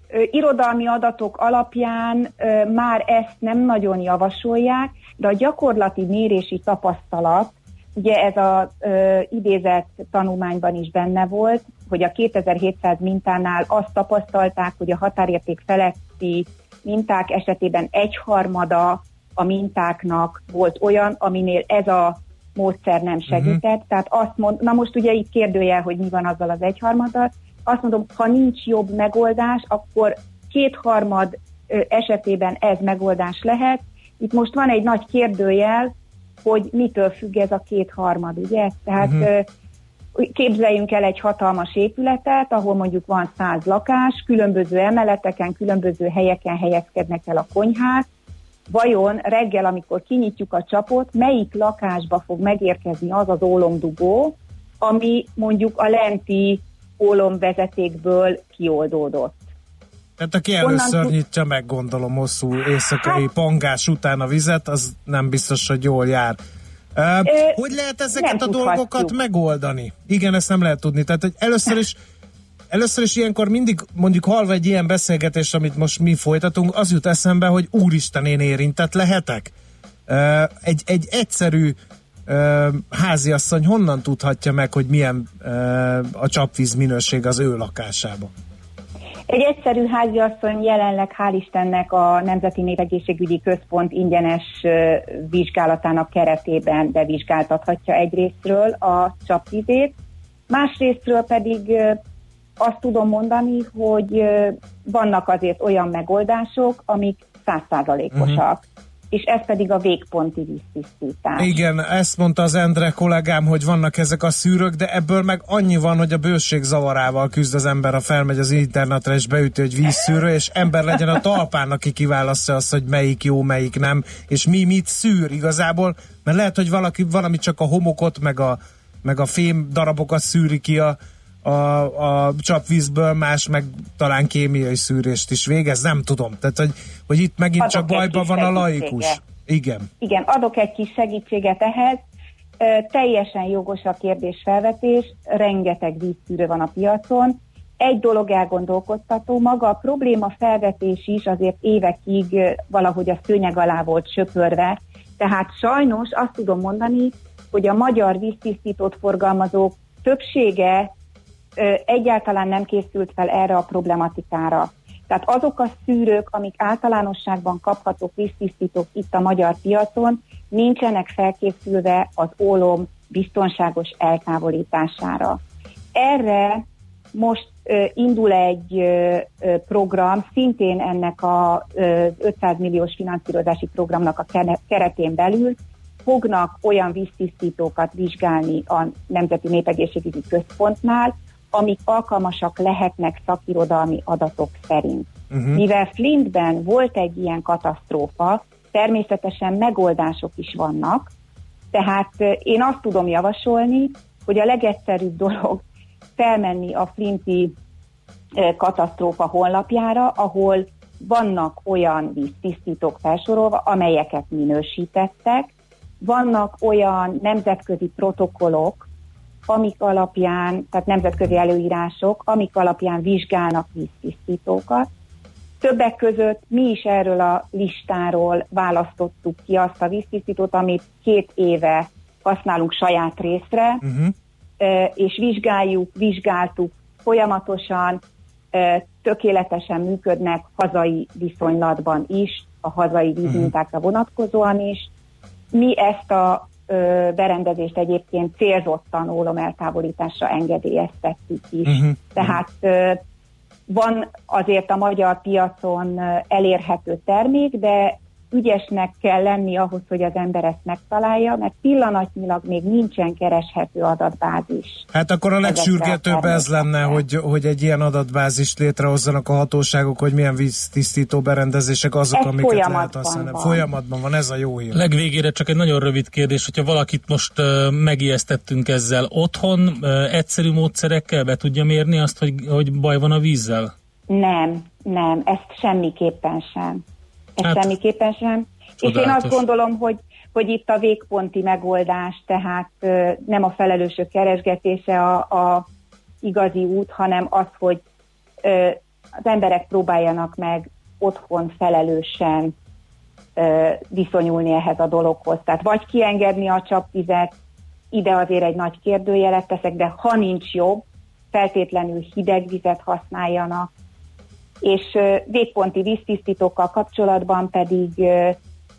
ö, irodalmi adatok alapján ö, már ezt nem nagyon javasolják, de a gyakorlati mérési tapasztalat, ugye ez az idézett tanulmányban is benne volt, hogy a 2700 mintánál azt tapasztalták, hogy a határérték feletti minták esetében egyharmada a mintáknak volt olyan, aminél ez a módszer nem segített. Uh-huh. Tehát azt mond, na most ugye itt kérdőjel, hogy mi van azzal az egyharmadat. Azt mondom, ha nincs jobb megoldás, akkor kétharmad esetében ez megoldás lehet. Itt most van egy nagy kérdőjel, hogy mitől függ ez a kétharmad, ugye? Tehát uh-huh. képzeljünk el egy hatalmas épületet, ahol mondjuk van száz lakás, különböző emeleteken, különböző helyeken helyezkednek el a konyhák, vajon reggel, amikor kinyitjuk a csapot, melyik lakásba fog megérkezni az az ólomdugó, ami mondjuk a lenti ólomvezetékből kioldódott. Tehát aki először Honnan- nyitja meg, gondolom, hosszú éjszakai hát, pangás után a vizet, az nem biztos, hogy jól jár. Ö, hogy lehet ezeket a dolgokat megoldani? Igen, ezt nem lehet tudni. Tehát hogy először is Először is ilyenkor mindig mondjuk halva egy ilyen beszélgetést, amit most mi folytatunk, az jut eszembe, hogy úristen én érintett lehetek. Egy, egy egyszerű háziasszony honnan tudhatja meg, hogy milyen a csapvíz minőség az ő lakásában? Egy egyszerű háziasszony jelenleg hál' Istennek a Nemzeti Népegészségügyi Központ ingyenes vizsgálatának keretében bevizsgáltathatja egyrésztről a csapvizét, másrésztről pedig azt tudom mondani, hogy vannak azért olyan megoldások, amik százszázalékosak, uh-huh. és ez pedig a végponti víztisztítás. Igen, ezt mondta az Endre kollégám, hogy vannak ezek a szűrők, de ebből meg annyi van, hogy a bőség zavarával küzd az ember, ha felmegy az internetre és beüti, hogy vízszűrő, és ember legyen a talpán, aki kiválasztja azt, hogy melyik jó, melyik nem, és mi mit szűr igazából, mert lehet, hogy valaki, valami csak a homokot, meg a, meg a fém darabokat szűri ki a, a, a csapvízből, más meg talán kémiai szűrést is végez, nem tudom. Tehát, hogy, hogy itt megint Adok csak bajban van a laikus. Igen. Igen, adok egy kis segítséget ehhez. Teljesen jogos a kérdésfelvetés, rengeteg vízszűrő van a piacon. Egy dolog elgondolkodtató, maga a probléma felvetés is azért évekig valahogy a szőnyeg alá volt söpörve, tehát sajnos azt tudom mondani, hogy a magyar víztisztítót forgalmazók többsége egyáltalán nem készült fel erre a problematikára. Tehát azok a szűrők, amik általánosságban kaphatók víztisztítók itt a magyar piacon, nincsenek felkészülve az ólom biztonságos eltávolítására. Erre most ö, indul egy ö, program, szintén ennek a ö, 500 milliós finanszírozási programnak a keretén belül, fognak olyan víztisztítókat vizsgálni a Nemzeti Népegészségügyi Központnál, amik alkalmasak lehetnek szakirodalmi adatok szerint. Uh-huh. Mivel Flintben volt egy ilyen katasztrófa, természetesen megoldások is vannak, tehát én azt tudom javasolni, hogy a legegyszerűbb dolog felmenni a Flinti katasztrófa honlapjára, ahol vannak olyan víztisztítók felsorolva, amelyeket minősítettek, vannak olyan nemzetközi protokollok, amik alapján, tehát nemzetközi előírások, amik alapján vizsgálnak víztisztítókat. Többek között mi is erről a listáról választottuk ki azt a víztisztítót, amit két éve használunk saját részre, Uh-huh. és vizsgáljuk, vizsgáltuk folyamatosan, tökéletesen működnek hazai viszonylatban is, a hazai vízmintákra vonatkozóan is. Mi ezt a berendezést egyébként célzottan ólom eltávolításra engedélyeztettük is. Mhm. Tehát van azért a magyar piacon elérhető termék, de ügyesnek kell lenni ahhoz, hogy az ember ezt megtalálja, mert pillanatnyilag még nincsen kereshető adatbázis. Hát akkor a legsürgetőbb ez lenne, hogy, hogy egy ilyen adatbázist létrehozzanak a hatóságok, hogy milyen víztisztító berendezések azok, Ez amiket lehet használni. van. Folyamatban van, ez a jó hír. Legvégére csak egy nagyon rövid kérdés, hogyha valakit most uh, megijesztettünk ezzel, otthon uh, egyszerű módszerekkel be tudja mérni azt, hogy, hogy baj van a vízzel? Nem, nem, ezt semmiképpen sem. Hát, semmiképpen sem. És én csodálatos. azt gondolom, hogy, hogy itt a végponti megoldás, tehát nem a felelősök keresgetése a, a igazi út, hanem az, hogy az emberek próbáljanak meg otthon felelősen viszonyulni ehhez a dologhoz. Tehát vagy kiengedni a csapvizet, ide azért egy nagy kérdőjelet teszek, de ha nincs jobb, feltétlenül hideg vizet használjanak, és végponti víztisztítókkal kapcsolatban pedig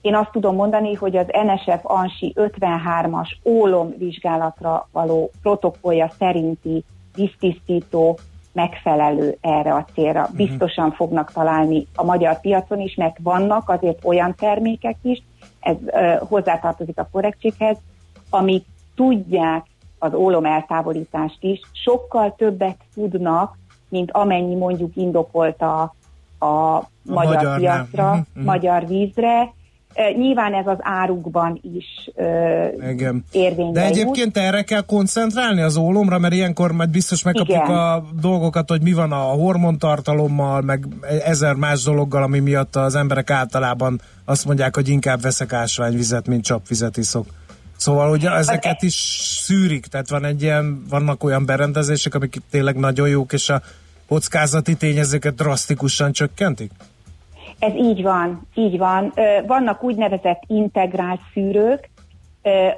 én azt tudom mondani, hogy az NSF ANSI 53-as ólom vizsgálatra való protokollja szerinti víztisztító megfelelő erre a célra. Mhm. Biztosan fognak találni a magyar piacon is, mert vannak azért olyan termékek is, ez ö, hozzátartozik a korrektséghez, amik tudják az ólom eltávolítást is, sokkal többet tudnak, mint amennyi mondjuk indokolt a, a, a magyar magyarnál. piacra, mhm. magyar vízre. Nyilván ez az árukban is Igen. érvénybe De jut. egyébként erre kell koncentrálni az ólomra, mert ilyenkor majd biztos megkapjuk Igen. a dolgokat, hogy mi van a hormontartalommal, meg ezer más dologgal, ami miatt az emberek általában azt mondják, hogy inkább veszek ásványvizet, mint csapvizet iszok. Szóval, hogy ezeket is szűrik, tehát van egy ilyen, vannak olyan berendezések, amik tényleg nagyon jók, és a kockázati tényezőket drasztikusan csökkentik? Ez így van, így van. Vannak úgynevezett integrált szűrők,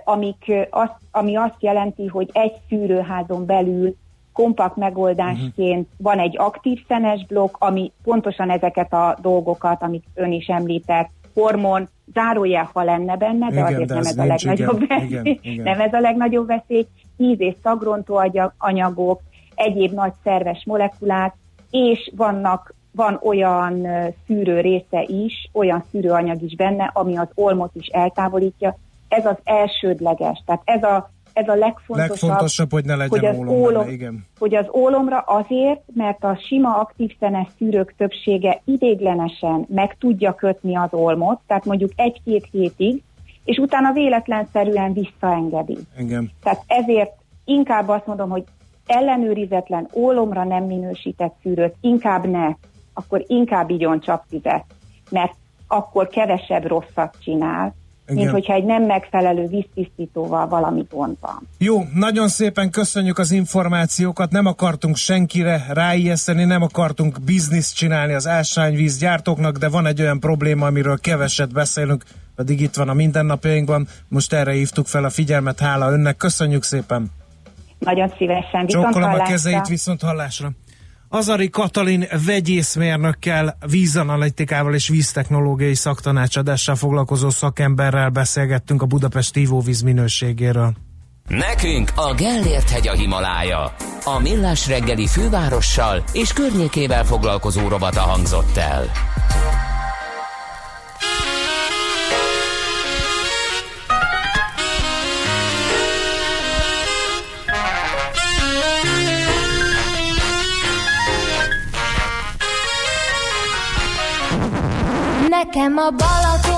amik, azt, ami azt jelenti, hogy egy szűrőházon belül kompakt megoldásként van egy aktív szenes blokk, ami pontosan ezeket a dolgokat, amit ön is említett, hormon, zárójel, ha lenne benne, de Igen, azért de nem ez a legnagyobb igen, veszély. igen, igen. Nem ez a legnagyobb veszély. Íz- és szagrontó anyagok, egyéb nagy szerves molekulák, és vannak van olyan szűrő része is, olyan szűrőanyag is benne, ami az olmot is eltávolítja. Ez az elsődleges, tehát ez a, ez a legfontosabb, Legfontosabb, hogy ne legyen hogy az ólom ólom, benne, igen. hogy az ólomra azért, mert a sima aktív szenes szűrők többsége idéglenesen meg tudja kötni az olmot, tehát mondjuk egy-két hétig, és utána véletlenszerűen visszaengedi. Igen. Tehát ezért inkább azt mondom, hogy ellenőrizetlen ólomra nem minősített szűrőt inkább ne, akkor inkább igyon csapvizet, mert akkor kevesebb rosszat csinál, mint Igen. hogyha egy nem megfelelő víztisztítóval valami gond van. Jó, nagyon szépen köszönjük az információkat, nem akartunk senkire ráijeszteni, nem akartunk bizniszt csinálni az ásványvíz gyártóknak, de van egy olyan probléma, amiről keveset beszélünk, pedig itt van a mindennapjainkban, most erre hívtuk fel a figyelmet, hála önnek, köszönjük szépen! Nagyon szívesen, viszont Csokkolom a hallásra. kezeit, viszont hallásra! Azari Katalin vegyészmérnökkel, vízanalitikával és víztechnológiai szaktanácsadással foglalkozó szakemberrel beszélgettünk a Budapest ivóvíz minőségéről. Nekünk a Gellért hegy a Himalája. A Millás reggeli fővárossal és környékével foglalkozó rovata hangzott el. Nekem a Balaton,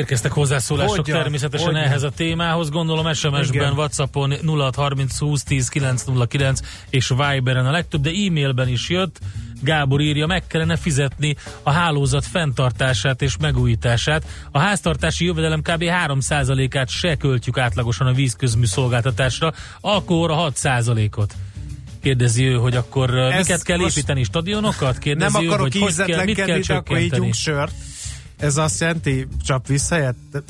érkeztek hozzászólások Hogyan? természetesen Hogyan? ehhez a témához. Gondolom SMS-ben. Whatsappon 0630 20 10 909 és Viberen a legtöbb, de e-mailben is jött. Gábor írja, meg kellene fizetni a hálózat fenntartását és megújítását. A háztartási jövedelem kb. 3%-át se költjük átlagosan a vízközmű szolgáltatásra, akkor a 6%-ot. Kérdezi ő, hogy akkor Ez Ez miket kell építeni, stadionokat? Kérdezi Nem ő, akarok hogy hogy kell, mit kell de akkor ígyunk sört. Ez azt jelenti, csap vissza helyett?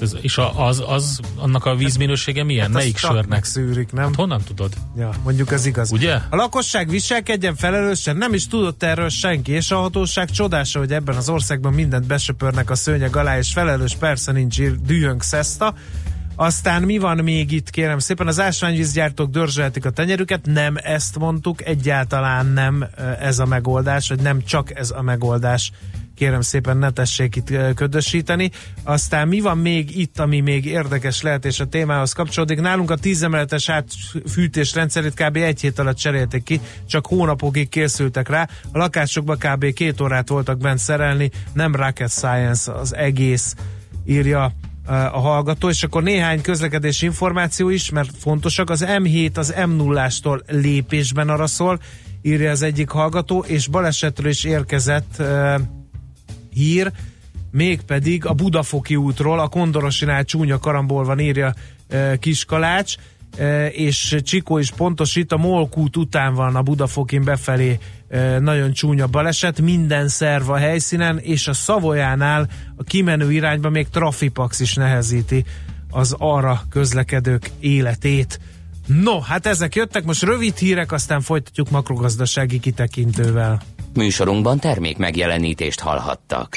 Ez, és a, az, az, annak a vízminősége milyen? Hát Melyik sörnek? megszűrik, nem? Hát honnan tudod? Ja, mondjuk ez igaz. Ugye? A lakosság viselkedjen felelősen, nem is tudott erről senki, és a hatóság csodása, hogy ebben az országban mindent besöpörnek a szőnyeg alá, és felelős persze nincs ír, dühönk szeszta. Aztán mi van még itt, kérem szépen, az ásványvízgyártók dörzsölhetik a tenyerüket, nem ezt mondtuk, egyáltalán nem ez a megoldás, vagy nem csak ez a megoldás kérem szépen ne tessék itt ködösíteni. Aztán mi van még itt, ami még érdekes lehet, és a témához kapcsolódik. Nálunk a 10 emeletes átfűtés rendszerét kb. egy hét alatt cserélték ki, csak hónapokig készültek rá. A lakásokban kb. két órát voltak bent szerelni, nem rocket science az egész, írja a hallgató, és akkor néhány közlekedési információ is, mert fontosak. Az M7 az M0-ástól lépésben arra szól, írja az egyik hallgató, és balesetről is érkezett ö, hír, mégpedig a Budafoki útról, a Kondorosinál csúnya karambol van, írja e, Kiskalács, és Csikó is pontosít, a Molkút után van a Budafokin befelé nagyon csúnya baleset, minden szerv a helyszínen, és a Szavolyánál a kimenő irányba még Trafipax is nehezíti az arra közlekedők életét. No, hát ezek jöttek, most rövid hírek, aztán folytatjuk makrogazdasági kitekintővel. Műsorunkban termék megjelenítést hallhattak.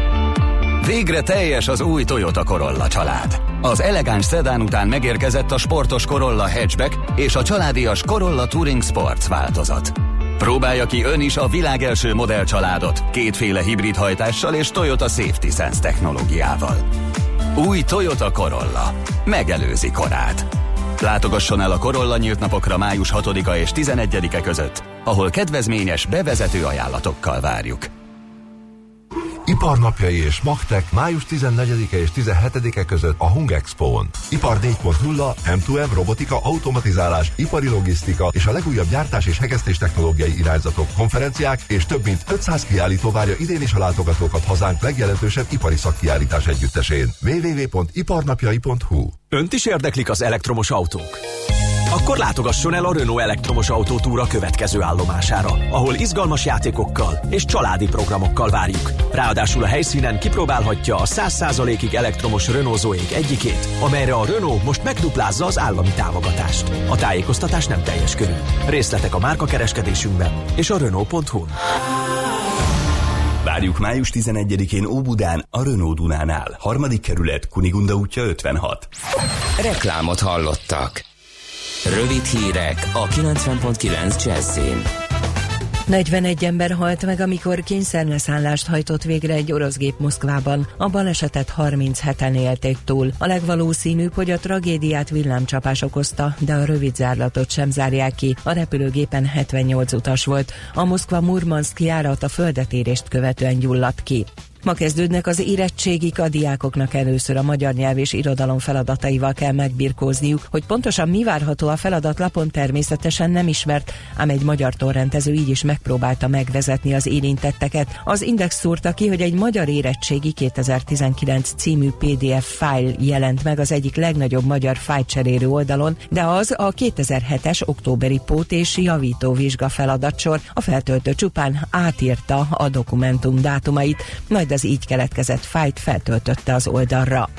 Végre teljes az új Toyota Corolla család. Az elegáns szedán után megérkezett a sportos Corolla Hatchback és a családias Corolla Touring Sports változat. Próbálja ki ön is a világ első modellcsaládot, kétféle hibrid hajtással és Toyota Safety Sense technológiával. Új Toyota Corolla. Megelőzi korát. Látogasson el a Corolla nyílt napokra május 6-a és 11-e között, ahol kedvezményes bevezető ajánlatokkal várjuk. Iparnapjai és Magtek május 14-e és 17-e között a Hung Expo-n. Ipar 4.0, M2M, robotika, automatizálás, ipari logisztika és a legújabb gyártás és hegesztés technológiai irányzatok, konferenciák és több mint 500 kiállító várja idén is a látogatókat hazánk legjelentősebb ipari szakkiállítás együttesén. www.iparnapjai.hu Önt is érdeklik az elektromos autók? Akkor látogasson el a Renault elektromos autótúra következő állomására, ahol izgalmas játékokkal és családi programokkal várjuk. Ráadásul a helyszínen kipróbálhatja a 100%-ig elektromos Renault Zoe egyikét, amelyre a Renault most megduplázza az állami támogatást. A tájékoztatás nem teljes körű. Részletek a márkakereskedésünkben és a Renault.hu. Várjuk május 11-én Óbudán, a Renault Dunánál. Harmadik kerület, Kunigunda útja 56. Reklámot hallottak. Rövid hírek a 90.9 Jazzin. 41 ember halt meg, amikor kényszerleszállást hajtott végre egy orosz gép Moszkvában. A balesetet 37-en élték túl. A legvalószínűbb, hogy a tragédiát villámcsapás okozta, de a rövid zárlatot sem zárják ki. A repülőgépen 78 utas volt. A Moszkva-Murmanszk járat a földetérést követően gyulladt ki. Ma kezdődnek az érettségik, a diákoknak először a magyar nyelv és irodalom feladataival kell megbirkózniuk. Hogy pontosan mi várható a feladatlapon természetesen nem ismert, ám egy magyar torrentező így is megpróbálta megvezetni az érintetteket. Az Index szúrta ki, hogy egy magyar érettségi 2019 című PDF fájl jelent meg az egyik legnagyobb magyar fájlcserélő oldalon, de az a 2007-es októberi pót és javító vizsga feladatsor. A feltöltő csupán átírta a dokumentum dátumait, majd az így keletkezett fájt feltöltötte az oldalra.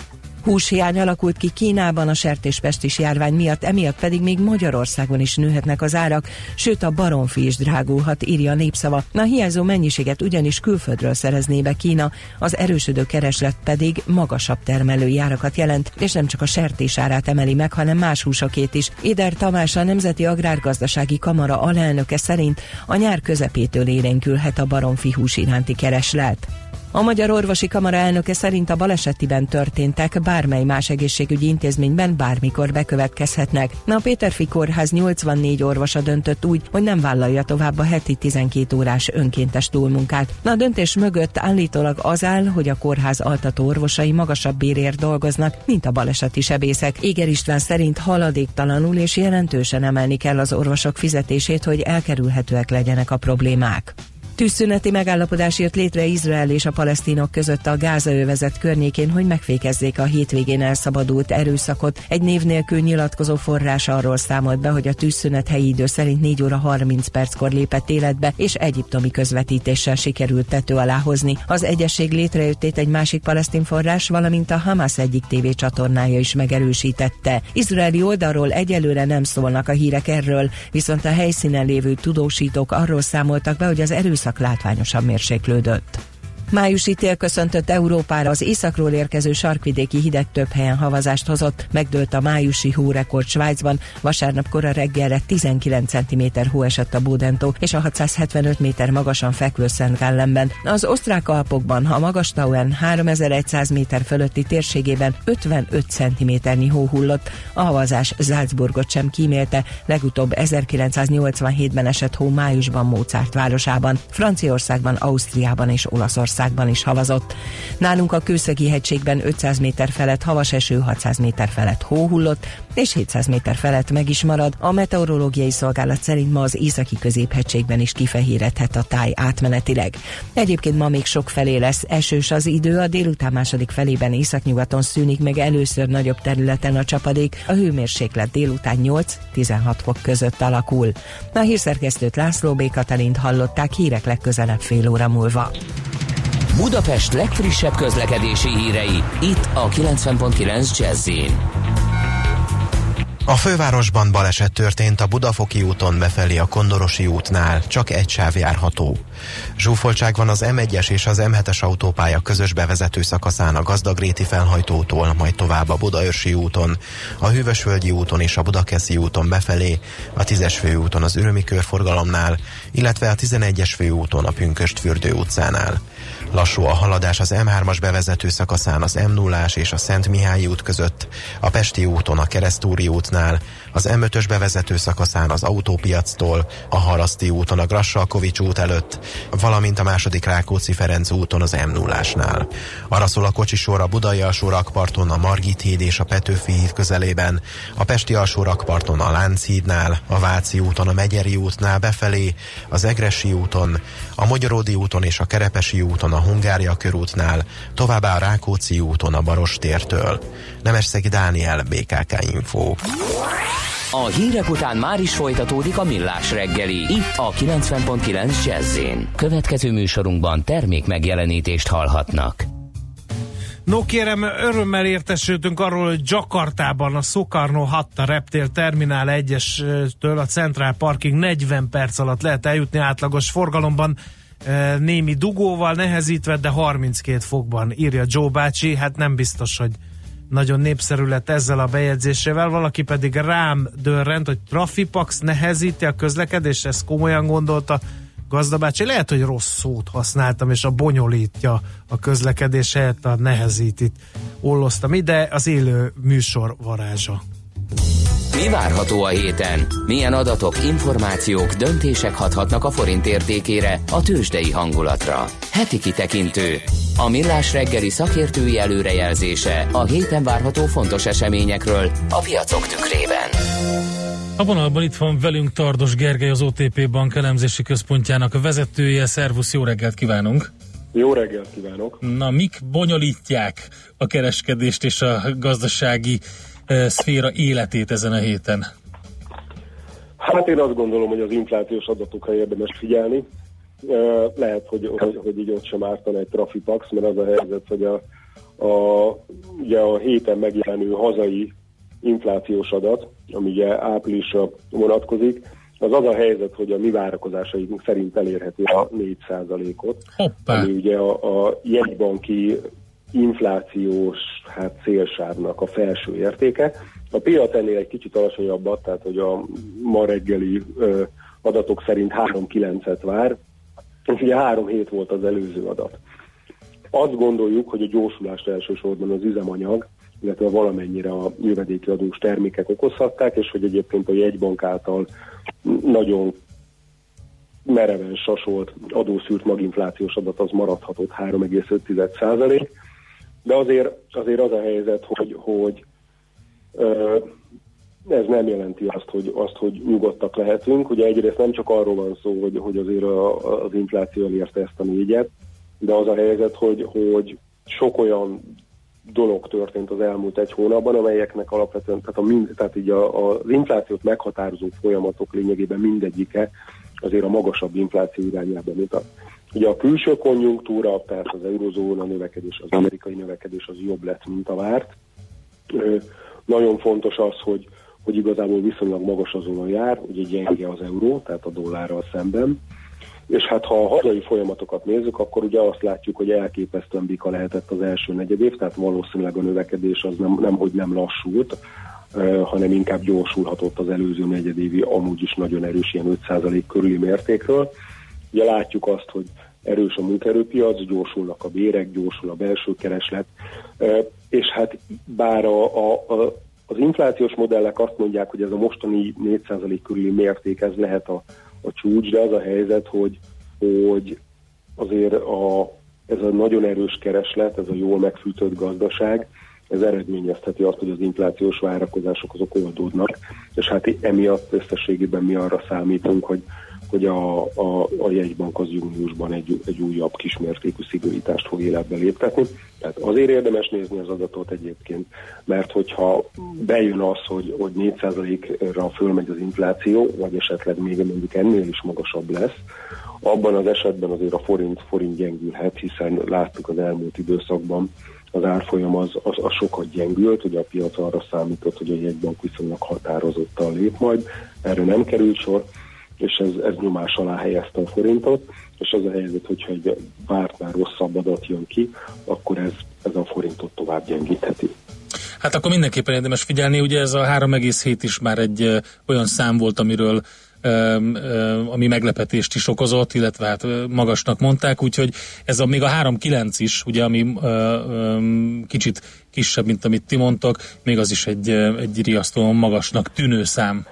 Húshiány alakult ki Kínában a sertéspestis járvány miatt, emiatt pedig még Magyarországon is nőhetnek az árak, sőt a baromfi is drágulhat, írja a népszava. A hiányzó mennyiséget ugyanis külföldről szerezné be Kína, az erősödő kereslet pedig magasabb termelői árakat jelent, és nem csak a sertés árát emeli meg, hanem más húsokét is. Éder Tamás, a Nemzeti Agrárgazdasági Kamara alelnöke szerint a nyár közepétől érénkülhet a baromfi hús iránti kereslet. A Magyar Orvosi Kamara elnöke szerint a balesetiben történtek bármely más egészségügyi intézményben bármikor bekövetkezhetnek. A Péterfi Kórház 84 orvosa döntött úgy, hogy nem vállalja tovább a heti 12 órás önkéntes túlmunkát. A döntés mögött állítólag az áll, hogy a kórház altató orvosai magasabb bérért dolgoznak, mint a baleseti sebészek. Éger István szerint haladéktalanul és jelentősen emelni kell az orvosok fizetését, hogy elkerülhetőek legyenek a problémák. Tűzszüneti megállapodás jött létre Izrael és a palesztinok között a Gázaövezet környékén, hogy megfékezzék a hétvégén elszabadult erőszakot. Egy név nélkül nyilatkozó forrás arról számolt be, hogy a tűzszünet helyi idő szerint 4 óra 30 perckor lépett életbe, és egyiptomi közvetítéssel sikerült tető alá hozni. Az egyesség létrejöttét egy másik palesztin forrás, valamint a Hamas egyik tévécsatornája is megerősítette. Izraeli oldalról egyelőre nem szólnak a hírek erről, viszont a helyszínen lévő tudósítók arról számoltak be, hogy az erőszak látványosan mérséklődött. Májusi tél köszöntött Európára, az északról érkező sarkvidéki hideg több helyen havazást hozott, megdőlt a májusi hórekord Svájcban, vasárnap kora reggelre 19 cm hó esett a Bódentó és a 675 méter magasan fekvő Szentgállemben. Az osztrák Alpokban, a Magastauen 3100 méter fölötti térségében 55 cm hó hullott, a havazás Salzburgot sem kímélte, legutóbb 1987-ben esett hó májusban Mozart városában, Franciaországban, Ausztriában és Olaszországban országban is havazott. Nálunk a Kőszegi hegységben 500 méter felett havas eső, 600 méter felett hó hullott, és 700 méter felett meg is marad. A meteorológiai szolgálat szerint ma az északi középhegységben is kifehéredhet a táj átmenetileg. Egyébként ma még sok felé lesz esős az idő, a délután második felében északnyugaton szűnik meg először nagyobb területen a csapadék, a hőmérséklet délután 8-16 fok között alakul. A hírszerkesztőt László B. Katalint hallották hírek legközelebb fél óra múlva. Budapest legfrissebb közlekedési hírei, itt a 90.9 jazz a fővárosban baleset történt a Budafoki úton befelé a Kondorosi útnál, csak egy sáv járható. Zsúfoltság van az M1-es és az M7-es autópálya közös bevezető szakaszán a Gazdagréti felhajtótól, majd tovább a Budaörsi úton, a Hűvösvölgyi úton és a Budakeszi úton befelé, a 10-es főúton az Ürömi körforgalomnál, illetve a 11-es főúton a Pünköst fürdő utcánál. Lassú a haladás az M3-as bevezető szakaszán az m 0 és a Szent Mihályi út között, a Pesti úton a Keresztúri útnál, az M5-ös bevezető szakaszán az autópiactól, a Haraszti úton a Grassalkovics út előtt, valamint a második Rákóczi-Ferenc úton az m 0 Arra szól a kocsisor a Budai alsó rakparton, a Margit híd és a Petőfi híd közelében, a Pesti alsó rakparton a Lánchídnál, a Váci úton a Megyeri útnál befelé, az Egresi úton, a Magyaródi úton és a Kerepesi úton a Hungária körútnál, továbbá a Rákóczi úton a Barostértől. Nemesszegi Dániel, BKK Info. A hírek után már is folytatódik a millás reggeli. Itt a 90.9 jazz Következő műsorunkban termék megjelenítést hallhatnak. No kérem, örömmel értesültünk arról, hogy Jakartában a Sukarno Hatta Reptér Terminál 1-től a Central Parking 40 perc alatt lehet eljutni átlagos forgalomban némi dugóval nehezítve, de 32 fokban írja Joe bácsi, hát nem biztos, hogy nagyon népszerű lett ezzel a bejegyzésével, valaki pedig rám dörrent, hogy Trafipax nehezíti a közlekedést, ezt komolyan gondolta gazdabácsi. Lehet, hogy rossz szót használtam, és a bonyolítja a közlekedés helyett a nehezítit olloztam ide, az élő műsor varázsa. Mi várható a héten? Milyen adatok, információk, döntések hathatnak a forint értékére, a tőzsdei hangulatra? Heti kitekintő. A millás reggeli szakértői előrejelzése a héten várható fontos eseményekről a piacok tükrében. A vonalban itt van velünk Tardos Gergely, az OTP Bank elemzési központjának a vezetője. Szervusz, jó reggelt kívánunk! Jó reggelt kívánok! Na, mik bonyolítják a kereskedést és a gazdasági szféra életét ezen a héten? Hát én azt gondolom, hogy az inflációs adatokra érdemes figyelni. Lehet, hogy, hogy, hogy így ott sem ártan egy trafipax, mert az a helyzet, hogy a, a, ugye a héten megjelenő hazai inflációs adat, ami ugye áprilisra vonatkozik, az az a helyzet, hogy a mi várakozásaink szerint elérheti a 4%-ot, Hoppá. ami ugye a, a jegybanki inflációs hát célsávnak a felső értéke. A piac ennél egy kicsit alacsonyabbat, tehát hogy a ma reggeli ö, adatok szerint 3,9-et vár, és ugye 3 hét volt az előző adat. Azt gondoljuk, hogy a gyorsulást elsősorban az üzemanyag, illetve valamennyire a jövedéki adós termékek okozhatták, és hogy egyébként a jegybank által nagyon mereven sasolt adószűrt maginflációs adat az maradhatott 3,5 de azért, azért az a helyzet, hogy, hogy ez nem jelenti azt hogy, azt, hogy nyugodtak lehetünk. Ugye egyrészt nem csak arról van szó, hogy, hogy azért a, az infláció elérte ezt a négyet, de az a helyzet, hogy, hogy sok olyan dolog történt az elmúlt egy hónapban, amelyeknek alapvetően, tehát, a mind, tehát így a, a, az inflációt meghatározó folyamatok lényegében mindegyike azért a magasabb infláció irányába mutat. Ugye a külső konjunktúra, tehát az eurozóna növekedés, az amerikai növekedés az jobb lett, mint a várt. Nagyon fontos az, hogy, hogy igazából viszonylag magas azon jár, ugye gyenge az euró, tehát a dollárral szemben. És hát ha a hazai folyamatokat nézzük, akkor ugye azt látjuk, hogy elképesztően bika lehetett az első negyedév, tehát valószínűleg a növekedés az nem, nem hogy nem lassult, hanem inkább gyorsulhatott az előző negyedévi, amúgy is nagyon erős ilyen 5% körüli mértékről. Ugye látjuk azt, hogy erős a munkaerőpiac, gyorsulnak a bérek, gyorsul a belső kereslet, és hát bár a, a, a, az inflációs modellek azt mondják, hogy ez a mostani 4% körüli mérték, ez lehet a, a csúcs, de az a helyzet, hogy, hogy azért a, ez a nagyon erős kereslet, ez a jól megfűtött gazdaság, ez eredményezheti azt, hogy az inflációs várakozások azok oldódnak, és hát emiatt összességében mi arra számítunk, hogy, hogy a, a, a jegybank az júniusban egy, egy újabb kismértékű szigorítást fog életbe léptetni. Tehát azért érdemes nézni az adatot egyébként, mert hogyha bejön az, hogy, hogy 4%-ra fölmegy az infláció, vagy esetleg még mondjuk ennél is magasabb lesz, abban az esetben azért a forint, forint gyengülhet, hiszen láttuk az elmúlt időszakban, az árfolyam az, az, az sokat gyengült, ugye a piac arra számított, hogy a jegybank viszonylag határozottan lép majd, erre nem került sor, és ez, ez nyomás alá helyezte a forintot, és az a helyzet, hogyha egy vártnál rosszabb adat jön ki, akkor ez, ez a forintot tovább gyengítheti. Hát akkor mindenképpen érdemes figyelni, ugye ez a 3,7 is már egy olyan szám volt, amiről ami meglepetést is okozott, illetve hát magasnak mondták, úgyhogy ez a még a 3,9 is, ugye ami kicsit kisebb, mint amit ti mondtok, még az is egy, egy riasztóan magasnak tűnő szám.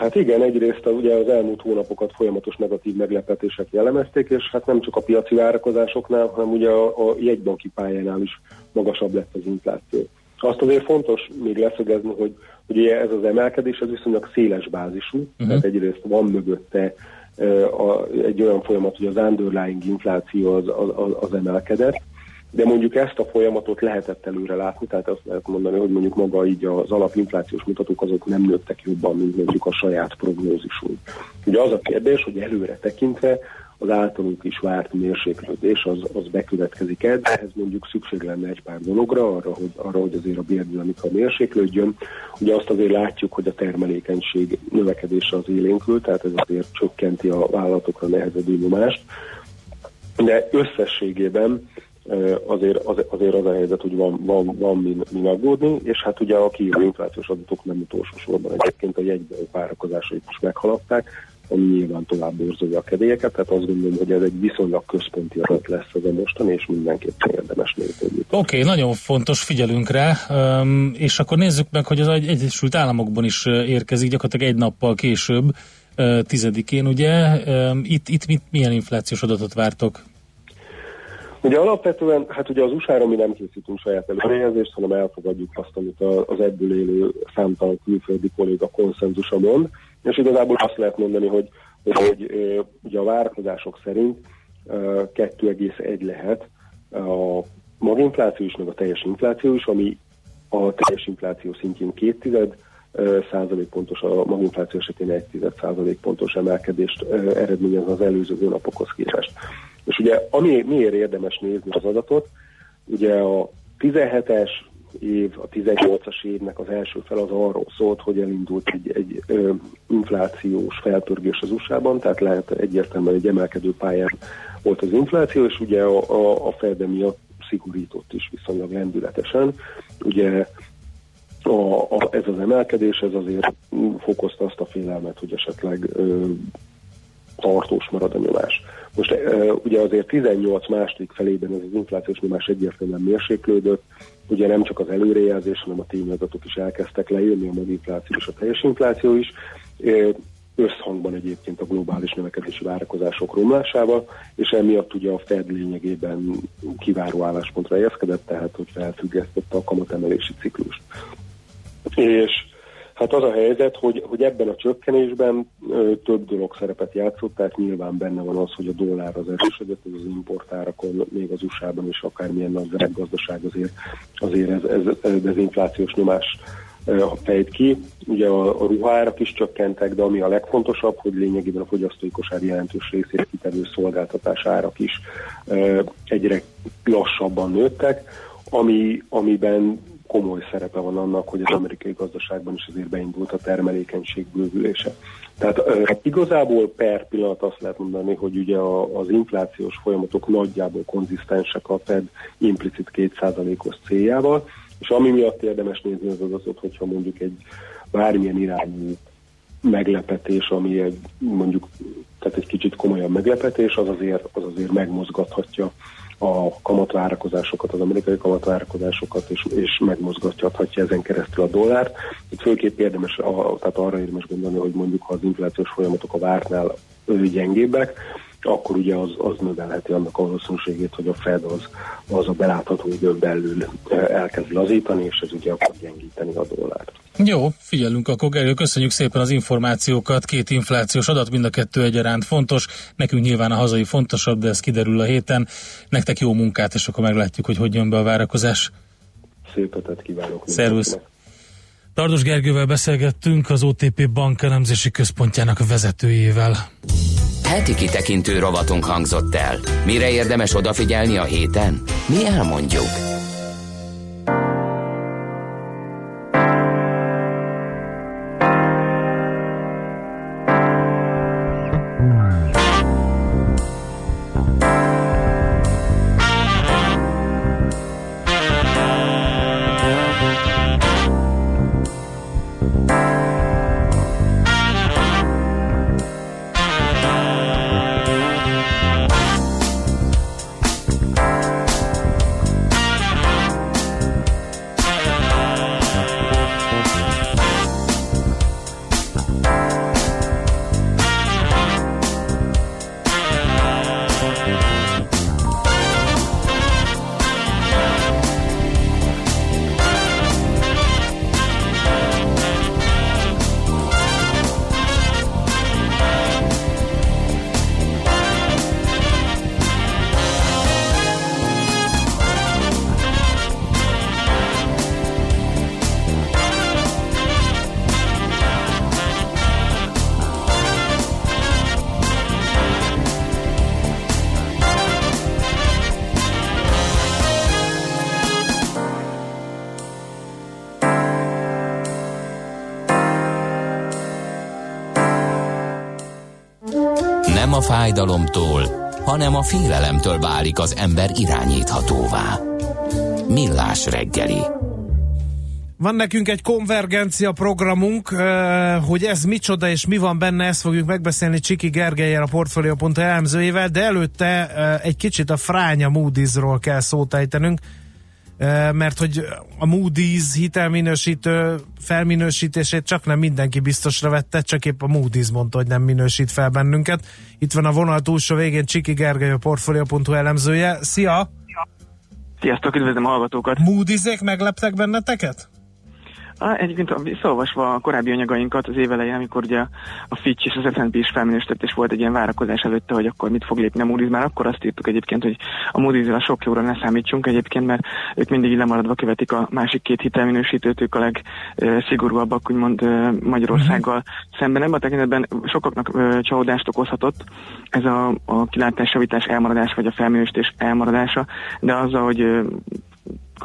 Hát igen, egyrészt a, ugye az elmúlt hónapokat folyamatos negatív meglepetések jellemezték, és hát nem csak a piaci várakozásoknál, hanem ugye a, a jegybanki pályánál is magasabb lett az infláció. Azt azért fontos még leszögezni, hogy, hogy ugye ez az emelkedés az viszonylag széles bázisú, uh-huh. tehát egyrészt van mögötte uh, a, egy olyan folyamat, hogy az underlying infláció az, az, az emelkedett, de mondjuk ezt a folyamatot lehetett előre látni, tehát azt lehet mondani, hogy mondjuk maga így az alapinflációs mutatók azok nem nőttek jobban, mint mondjuk a saját prognózisunk. Ugye az a kérdés, hogy előre tekintve az általunk is várt mérséklődés az, az bekövetkezik el, ehhez mondjuk szükség lenne egy pár dologra, arra, hogy, arra, hogy azért a bérdinamika mérséklődjön. Ugye azt azért látjuk, hogy a termelékenység növekedése az élénkül, tehát ez azért csökkenti a vállalatokra nehezedő nyomást, de összességében azért, azért az a helyzet, hogy van, van, van min, min aggódni, és hát ugye a kijövő inflációs adatok nem utolsó sorban egyébként a jegyben várakozásait is meghaladták, ami nyilván tovább borzolja a kedélyeket, tehát azt gondolom, hogy ez egy viszonylag központi adat lesz ez a mostani, és mindenképpen érdemes nézni. Oké, okay, nagyon fontos, figyelünk rá, és akkor nézzük meg, hogy az Egyesült Államokban is érkezik gyakorlatilag egy nappal később, tizedikén, ugye? Itt, itt mit, milyen inflációs adatot vártok? Ugye alapvetően, hát ugye az USA-ra mi nem készítünk saját előrejelzést, hanem elfogadjuk azt, amit az ebből élő számtalan külföldi kolléga konszenzusa mond, és igazából azt lehet mondani, hogy, hogy ugye a várakozások szerint 2,1 lehet a maginfláció is, meg a teljes infláció is, ami a teljes infláció szintjén két tized százalék pontos, a maginfláció esetén egy tized százalék pontos emelkedést eredményez az előző hónapokhoz képest. És ugye ami, miért érdemes nézni az adatot, ugye a 17-es év, a 18-as évnek az első fel az arról szólt, hogy elindult egy, egy ö, inflációs felpörgés az USA-ban, tehát lehet egyértelműen egy emelkedő pályán volt az infláció, és ugye a, a, a Fed miatt szigorított is viszonylag lendületesen. Ugye a, a, ez az emelkedés, ez azért fokozta azt a félelmet, hogy esetleg ö, tartós marad a nyomás. Most ö, ugye azért 18 második felében ez az inflációs nyomás egyértelműen mérséklődött, ugye nem csak az előrejelzés, hanem a tényadatok is elkezdtek lejönni, a infláció és a teljes infláció is, összhangban egyébként a globális növekedési várakozások romlásával, és emiatt ugye a Fed lényegében kiváró álláspontra helyezkedett, tehát hogy felfüggesztette a kamatemelési ciklust. És hát az a helyzet, hogy, hogy ebben a csökkenésben ö, több dolog szerepet játszott, tehát nyilván benne van az, hogy a dollár az erősödött, az importárakon, még az USA-ban is akármilyen nagy gazdaság azért, azért ez, ez, ez dezinflációs nyomás ö, fejt ki. Ugye a, a ruhárak is csökkentek, de ami a legfontosabb, hogy lényegében a fogyasztói kosár jelentős részét kitevő szolgáltatás árak is egyre lassabban nőttek, ami, amiben komoly szerepe van annak, hogy az amerikai gazdaságban is azért beindult a termelékenység bővülése. Tehát uh, igazából per pillanat azt lehet mondani, hogy ugye az inflációs folyamatok nagyjából konzisztensek a Fed implicit 2%-os céljával, és ami miatt érdemes nézni az adatot, hogyha mondjuk egy bármilyen irányú meglepetés, ami egy mondjuk tehát egy kicsit komolyabb meglepetés, az azért, az azért megmozgathatja a kamatvárakozásokat, az amerikai kamatvárakozásokat, és, és megmozgathatja ezen keresztül a dollárt. Itt főképp érdemes, a, tehát arra érdemes gondolni, hogy mondjuk ha az inflációs folyamatok a vártnál gyengébbek, akkor ugye az, az növelheti annak a valószínűségét, hogy a Fed az, az a belátható időn belül elkezd lazítani, és ez ugye akkor gyengíteni a dollárt. Jó, figyelünk akkor, Gergő, köszönjük szépen az információkat, két inflációs adat, mind a kettő egyaránt fontos, nekünk nyilván a hazai fontosabb, de ez kiderül a héten, nektek jó munkát, és akkor meglátjuk, hogy hogy jön be a várakozás. Szép ötet kívánok! Szervusz! Tardos Gergővel beszélgettünk az OTP Bank elemzési központjának vezetőjével. Heti kitekintő rovatunk hangzott el. Mire érdemes odafigyelni a héten? Mi elmondjuk. Fájdalomtól, hanem a félelemtől válik az ember irányíthatóvá. Millás reggeli. Van nekünk egy konvergencia programunk, hogy ez micsoda és mi van benne, ezt fogjuk megbeszélni Csiki Gergelyel, a Portfolio.hu elemzőjével, de előtte egy kicsit a fránya Moody's-ról kell szót ejtenünk, mert hogy a Moody's hitelminősítő felminősítését csak nem mindenki biztosra vette, csak épp a Moody's mondta, hogy nem minősít fel bennünket. Itt van a vonal túlsó végén Csiki Gergely, a Portfolio.hu elemzője. Szia! Sziasztok, üdvözlöm a hallgatókat! Moody'zék megleptek benneteket? Á, Egyébként visszaolvasva a korábbi anyagainkat az évelején, amikor ugye a Fitch és az S&P is felminősített, és volt egy ilyen várakozás előtte, hogy akkor mit fog lépni a Moody's, már akkor azt írtuk egyébként, hogy a moody's a sok jóra ne számítsunk egyébként, mert ők mindig lemaradva követik a másik két hitelminősítőt, ők a legszigorúabbak, úgymond Magyarországgal szemben. Ebben a tekintetben sokaknak csalódást okozhatott ez a, a kilátásjavítás elmaradás, vagy a felminősítés elmaradása, de azzal, hogy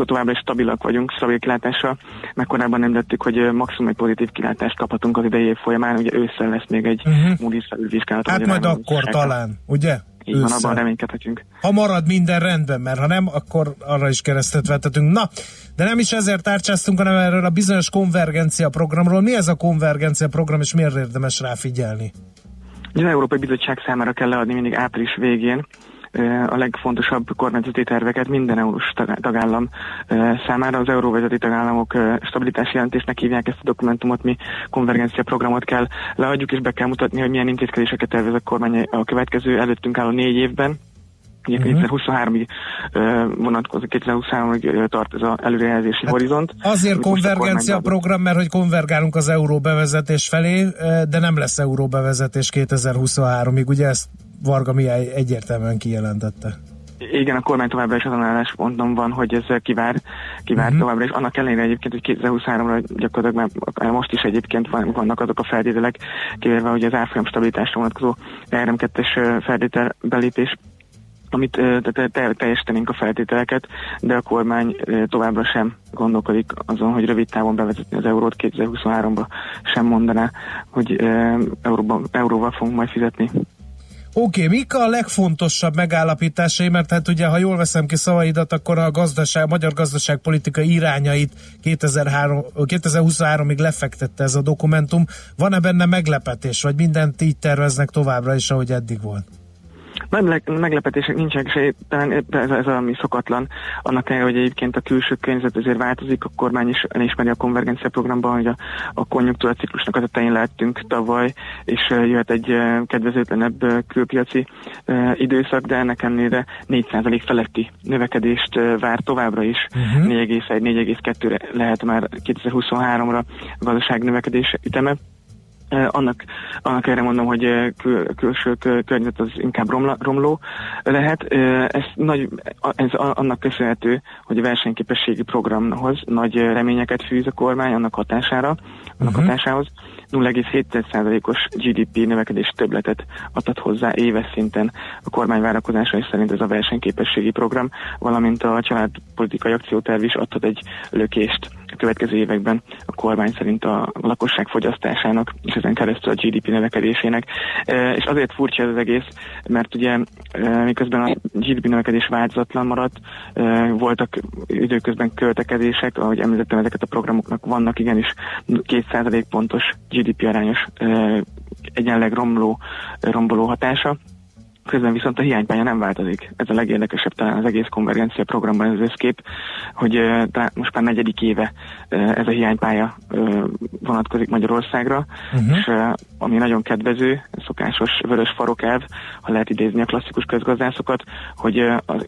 továbbra is stabilak vagyunk, stabil kilátással, meg korábban említettük, hogy maximum egy pozitív kilátást kaphatunk az idei év folyamán, ugye ősszel lesz még egy uh-huh. Moody's felülvizsgálat. Hát majd akkor talán, ugye? Így van, abban reménykedhetünk. Ha marad minden rendben, mert ha nem, akkor arra is keresztet vetetünk. Na, de nem is ezért tárcsáztunk, hanem erről a bizonyos konvergencia programról. Mi ez a konvergencia program, és miért érdemes rá figyelni? Az Európai Bizottság számára kell leadni mindig április végén a legfontosabb kormányzati terveket minden tag- tagállam számára. Az euróvezeti tagállamok stabilitási jelentésnek hívják ezt a dokumentumot, mi konvergencia programot kell leadjuk, és be kell mutatni, hogy milyen intézkedéseket tervez a kormány a következő előttünk álló négy évben. Ugye Mhm. 2023-ig ö, vonatkozik, 2023-ig ö, tart ez az előrejelzési horizont. Hát Azért amit most a konvergencia program, mert hogy konvergálunk az euró bevezetés felé, de nem lesz euró bevezetés 2023-ig, ugye ezt Varga Mihály egyértelműen kijelentette. Igen, a kormány továbbra is azon állásponton van, hogy ez kivár, kivár uh-huh. továbbra is. Annak ellenére egyébként, hogy 2023-ra gyakorlatilag már most is egyébként van, vannak azok a feltételek, kivéve hogy az árfolyam stabilitásra vonatkozó RM2-es feltétel belépés amit teljesítenénk a feltételeket, de a kormány továbbra sem gondolkodik azon, hogy rövid távon bevezetni az eurót 2023-ba, sem mondaná, hogy euróba, euróval fogunk majd fizetni. Oké, okay, mik a legfontosabb megállapításai, mert hát ugye, ha jól veszem ki szavaidat, akkor a gazdaság, a magyar gazdaságpolitika irányait 2003, 2023-ig lefektette ez a dokumentum. Van-e benne meglepetés, vagy mindent így terveznek továbbra is, ahogy eddig volt? Leg- meglepetések nincsenek, és talán ez, ez ami szokatlan. Annak ellenére, hogy egyébként a külső környezet azért változik, a kormány is elismeri a konvergencia programban, hogy a, a konjunktúra ciklusnak az a tején lehettünk tavaly, és jöhet egy kedvezőtlenebb külpiaci időszak, de ennek ellenére 4% feletti növekedést vár továbbra is. Mhm. 4,1-4,2-re lehet már 2023-ra a gazdaság növekedés üteme. Annak, annak erre mondom, hogy kül, külső kö- környezet az inkább romla, romló lehet. Eh, Ez, nagy, ez annak köszönhető, hogy a versenyképességi programhoz nagy reményeket fűz a kormány annak hatására, annak Mhm. hatásához. 0,7%-os GDP növekedés többletet adhat hozzá éves szinten a kormány várakozásai szerint ez a versenyképességi program, valamint a családpolitikai akcióterv is adhat egy lökést a következő években a kormány szerint a lakosság fogyasztásának, és ezen keresztül a GDP növekedésének. E, És azért furcsa ez az egész, mert ugye e, miközben a GDP növekedés változatlan maradt, e, voltak időközben költekezések, ahogy említettem, ezeket a programoknak vannak igenis 2% pontos GDP arányos egyenleg romló, romboló hatása. Közben viszont a hiánypálya nem változik. Ez a legérdekesebb talán az egész konvergencia programban ez az összkép, hogy talán most már negyedik éve ez a hiánypálya vonatkozik Magyarországra, Uh-huh. és ami nagyon kedvező, szokásos vörös farokelv, ha lehet idézni a klasszikus közgazdászokat, hogy az,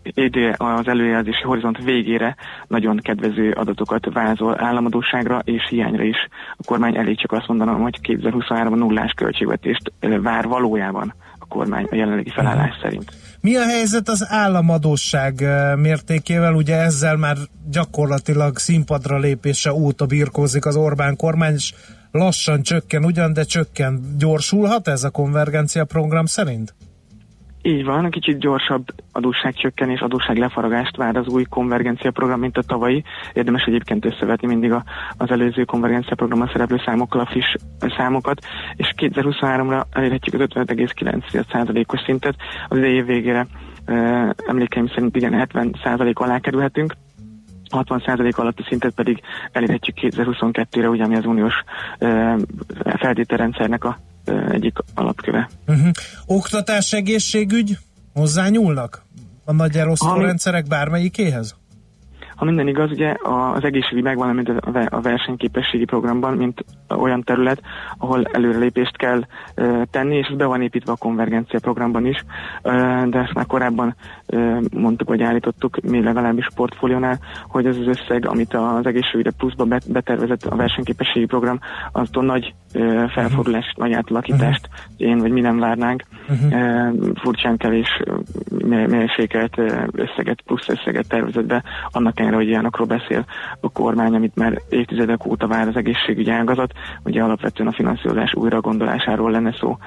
az előjelzési horizont végére nagyon kedvező adatokat vázol államadóságra és hiányra is. A kormány elég csak azt mondanom, hogy 2023-ban nullás költségvetést vár valójában kormány a jelenlegi felállás szerint. Mi a helyzet az államadóság eh, mértékével? Ugye ezzel már gyakorlatilag színpadra lépése óta birkózik az Orbán kormány, és lassan csökken ugyan, de csökken. Gyorsulhat ez a konvergencia program szerint? Így van, kicsit gyorsabb adósságcsökkenés, adósságlefaragást vár az új konvergencia program, mint a tavalyi. Érdemes egyébként összevetni mindig a, az előző konvergencia programban szereplő számokkal a friss számokat, és 2023-ra elérhetjük az 55,9%-os szintet, az idei év végére emlékeim szerint igen 70% alá kerülhetünk, 60% alatti szintet pedig elérhetjük 2022-re, ugye ami az uniós uh, feltételrendszernek a egyik alapköve. Uh-huh. Oktatás, egészségügy hozzányúlnak a nagy elosztó rendszerek bármelyikéhez? Ha minden igaz, ugye az egészségügy megvan, mint a ve- a versenyképességi programban, mint olyan terület, ahol előrelépést kell tenni, és ez be van építve a konvergencia programban is, de ezt már korábban mondtuk, vagy állítottuk, mi legalábbis portfóliónál, hogy ez az összeg, amit az egészségügyre pluszba bet- betervezett a versenyképességi program, aztól nagy felfordulást, nagy átalakítást én vagy mi nem várnánk. Ö, Furcsán kevés mérsékelt összeget, plusz összeget tervezett be, annak ellenére, hogy ilyenokról beszél a kormány, amit már évtizedek óta vár az egészségügyi ágazat, ugye alapvetően a finanszírozás újra gondolásáról lenne szó,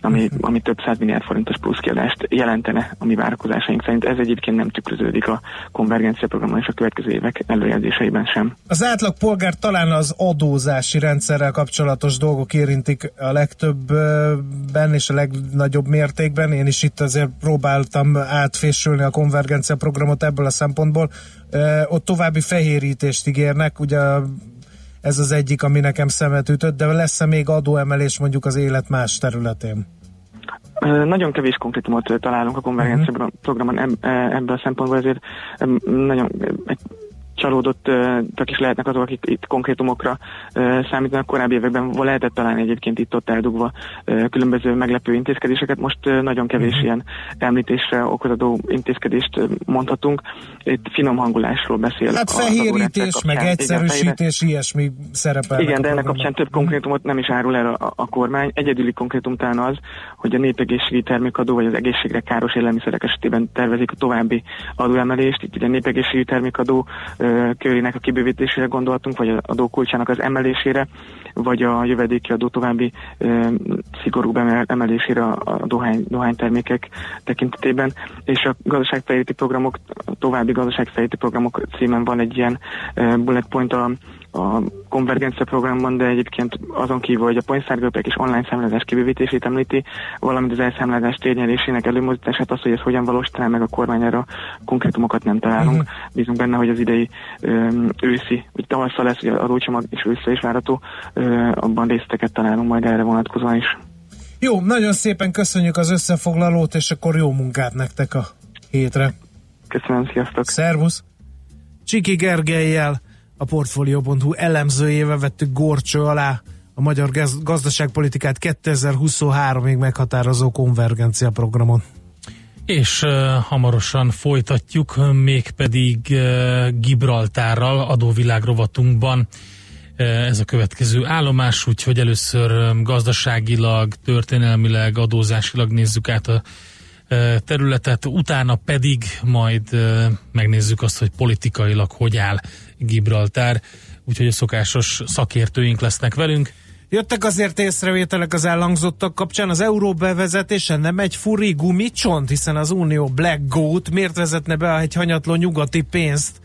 ami, ami több száz milliárd forintos pluszkiadást jelentene a mi várakozásaink szerint. Ez egyébként nem tükröződik a konvergencia programon és a következő évek előjelzéseiben sem. Az átlag polgár talán az adózási rendszerrel kapcsolatos dolgok érintik a legtöbbben és a legnagyobb mértékben. Én is itt azért próbáltam átfésülni a konvergencia programot ebből a szempontból. Ott további fehérítést ígérnek, ugye ez az egyik, ami nekem szemet ütött, de lesz-e még adóemelés mondjuk az élet más területén? Nagyon kevés konkrétumot találunk a konvergencia uh-huh. programon eb- ebből a szempontból, ezért nagyon egy csalódottak is lehetnek azok, akik itt konkrétumokra számítanak. Korábbi években lehetett találni egyébként itt-ott eldugva különböző meglepő intézkedéseket. Most nagyon kevés uh-huh. ilyen említésre okadó intézkedést mondhatunk. Itt finom hangulásról beszél. Hát fehérítés, meg Igen, egyszerűsítés, ilyesmi szerepel. igen, de ennek kapcsán több konkrétumot nem is árul el a, a kormány. Egyedüli konkrétum talán az, hogy a népegészségügyi termékadó vagy az egészségre káros élelmiszerek esetében tervezik a további adóemelést. Itt ugye a népegészségügyi termékadó körének a kibővítésére gondoltunk, vagy a adókulcsának az emelésére, vagy a jövedéki adó további emel- emelésére a, dohány, dohánytermékek tekintetében. És a gazdaságfejlesztési programok, a további gazdaságfejlesztési programok címen van egy ilyen bullet point a a konvergencia programban, de egyébként azon kívül, hogy a pontszárgőpek és online számlázás kibővítését említi, valamint az elszámlázás térnyelésének előmozdítását, az, hogy ez hogyan valósítaná meg a kormányára konkrétumokat nem találunk. Mhm. Bízunk benne, hogy az idei öm, őszi, vagy tavasszal lesz, ugye adócsomag és ősszel is várható, ö, abban részleteket találunk majd erre vonatkozóan is. Jó, nagyon szépen köszönjük az összefoglalót, és akkor jó munkát nektek a hétre. Köszönöm, sziasztok! Szervusz! Csiki Gergelyel, a Portfolio.hu elemzőjével vettük gorcső alá a magyar gaz- gazdaságpolitikát 2023-ig meghatározó konvergencia programon. És uh, hamarosan folytatjuk, mégpedig uh, Gibraltárral adóvilágrovatunkban. Uh, ez a következő állomás, úgyhogy először um, gazdaságilag, történelmileg, adózásilag nézzük át a területet, utána pedig majd megnézzük azt, hogy politikailag hogy áll Gibraltár, úgyhogy a szokásos szakértőink lesznek velünk. Jöttek azért észrevételek az elhangzottak kapcsán, az euró bevezetése nem egy furi gumicsont, hiszen az Unió Black Goat miért vezetne be egy hanyatló nyugati pénzt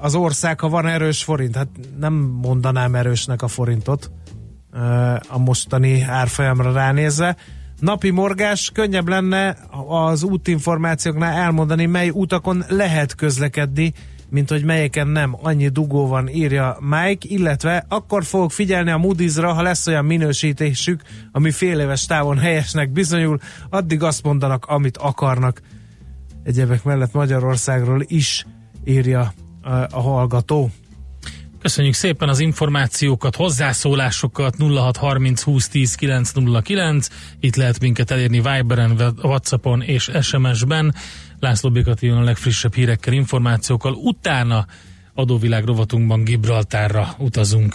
az ország, ha van erős forint? Hát nem mondanám erősnek a forintot a mostani árfolyamra ránézve. Napi morgás, könnyebb lenne az útinformációknál elmondani, mely utakon lehet közlekedni, mint hogy melyeken nem. Annyi dugó van, írja Mike, illetve akkor fogok figyelni a Moody's-ra, ha lesz olyan minősítésük, ami fél éves távon helyesnek bizonyul, addig azt mondanak, amit akarnak. Egyebek mellett Magyarországról is írja a, a hallgató. Köszönjük szépen az információkat, hozzászólásokat 0630 20 10 909. Itt lehet minket elérni Viberen, Whatsappon és SMS-ben. László Békati jön a legfrissebb hírekkel, információkkal. Utána adóvilág rovatunkban Gibraltárra utazunk.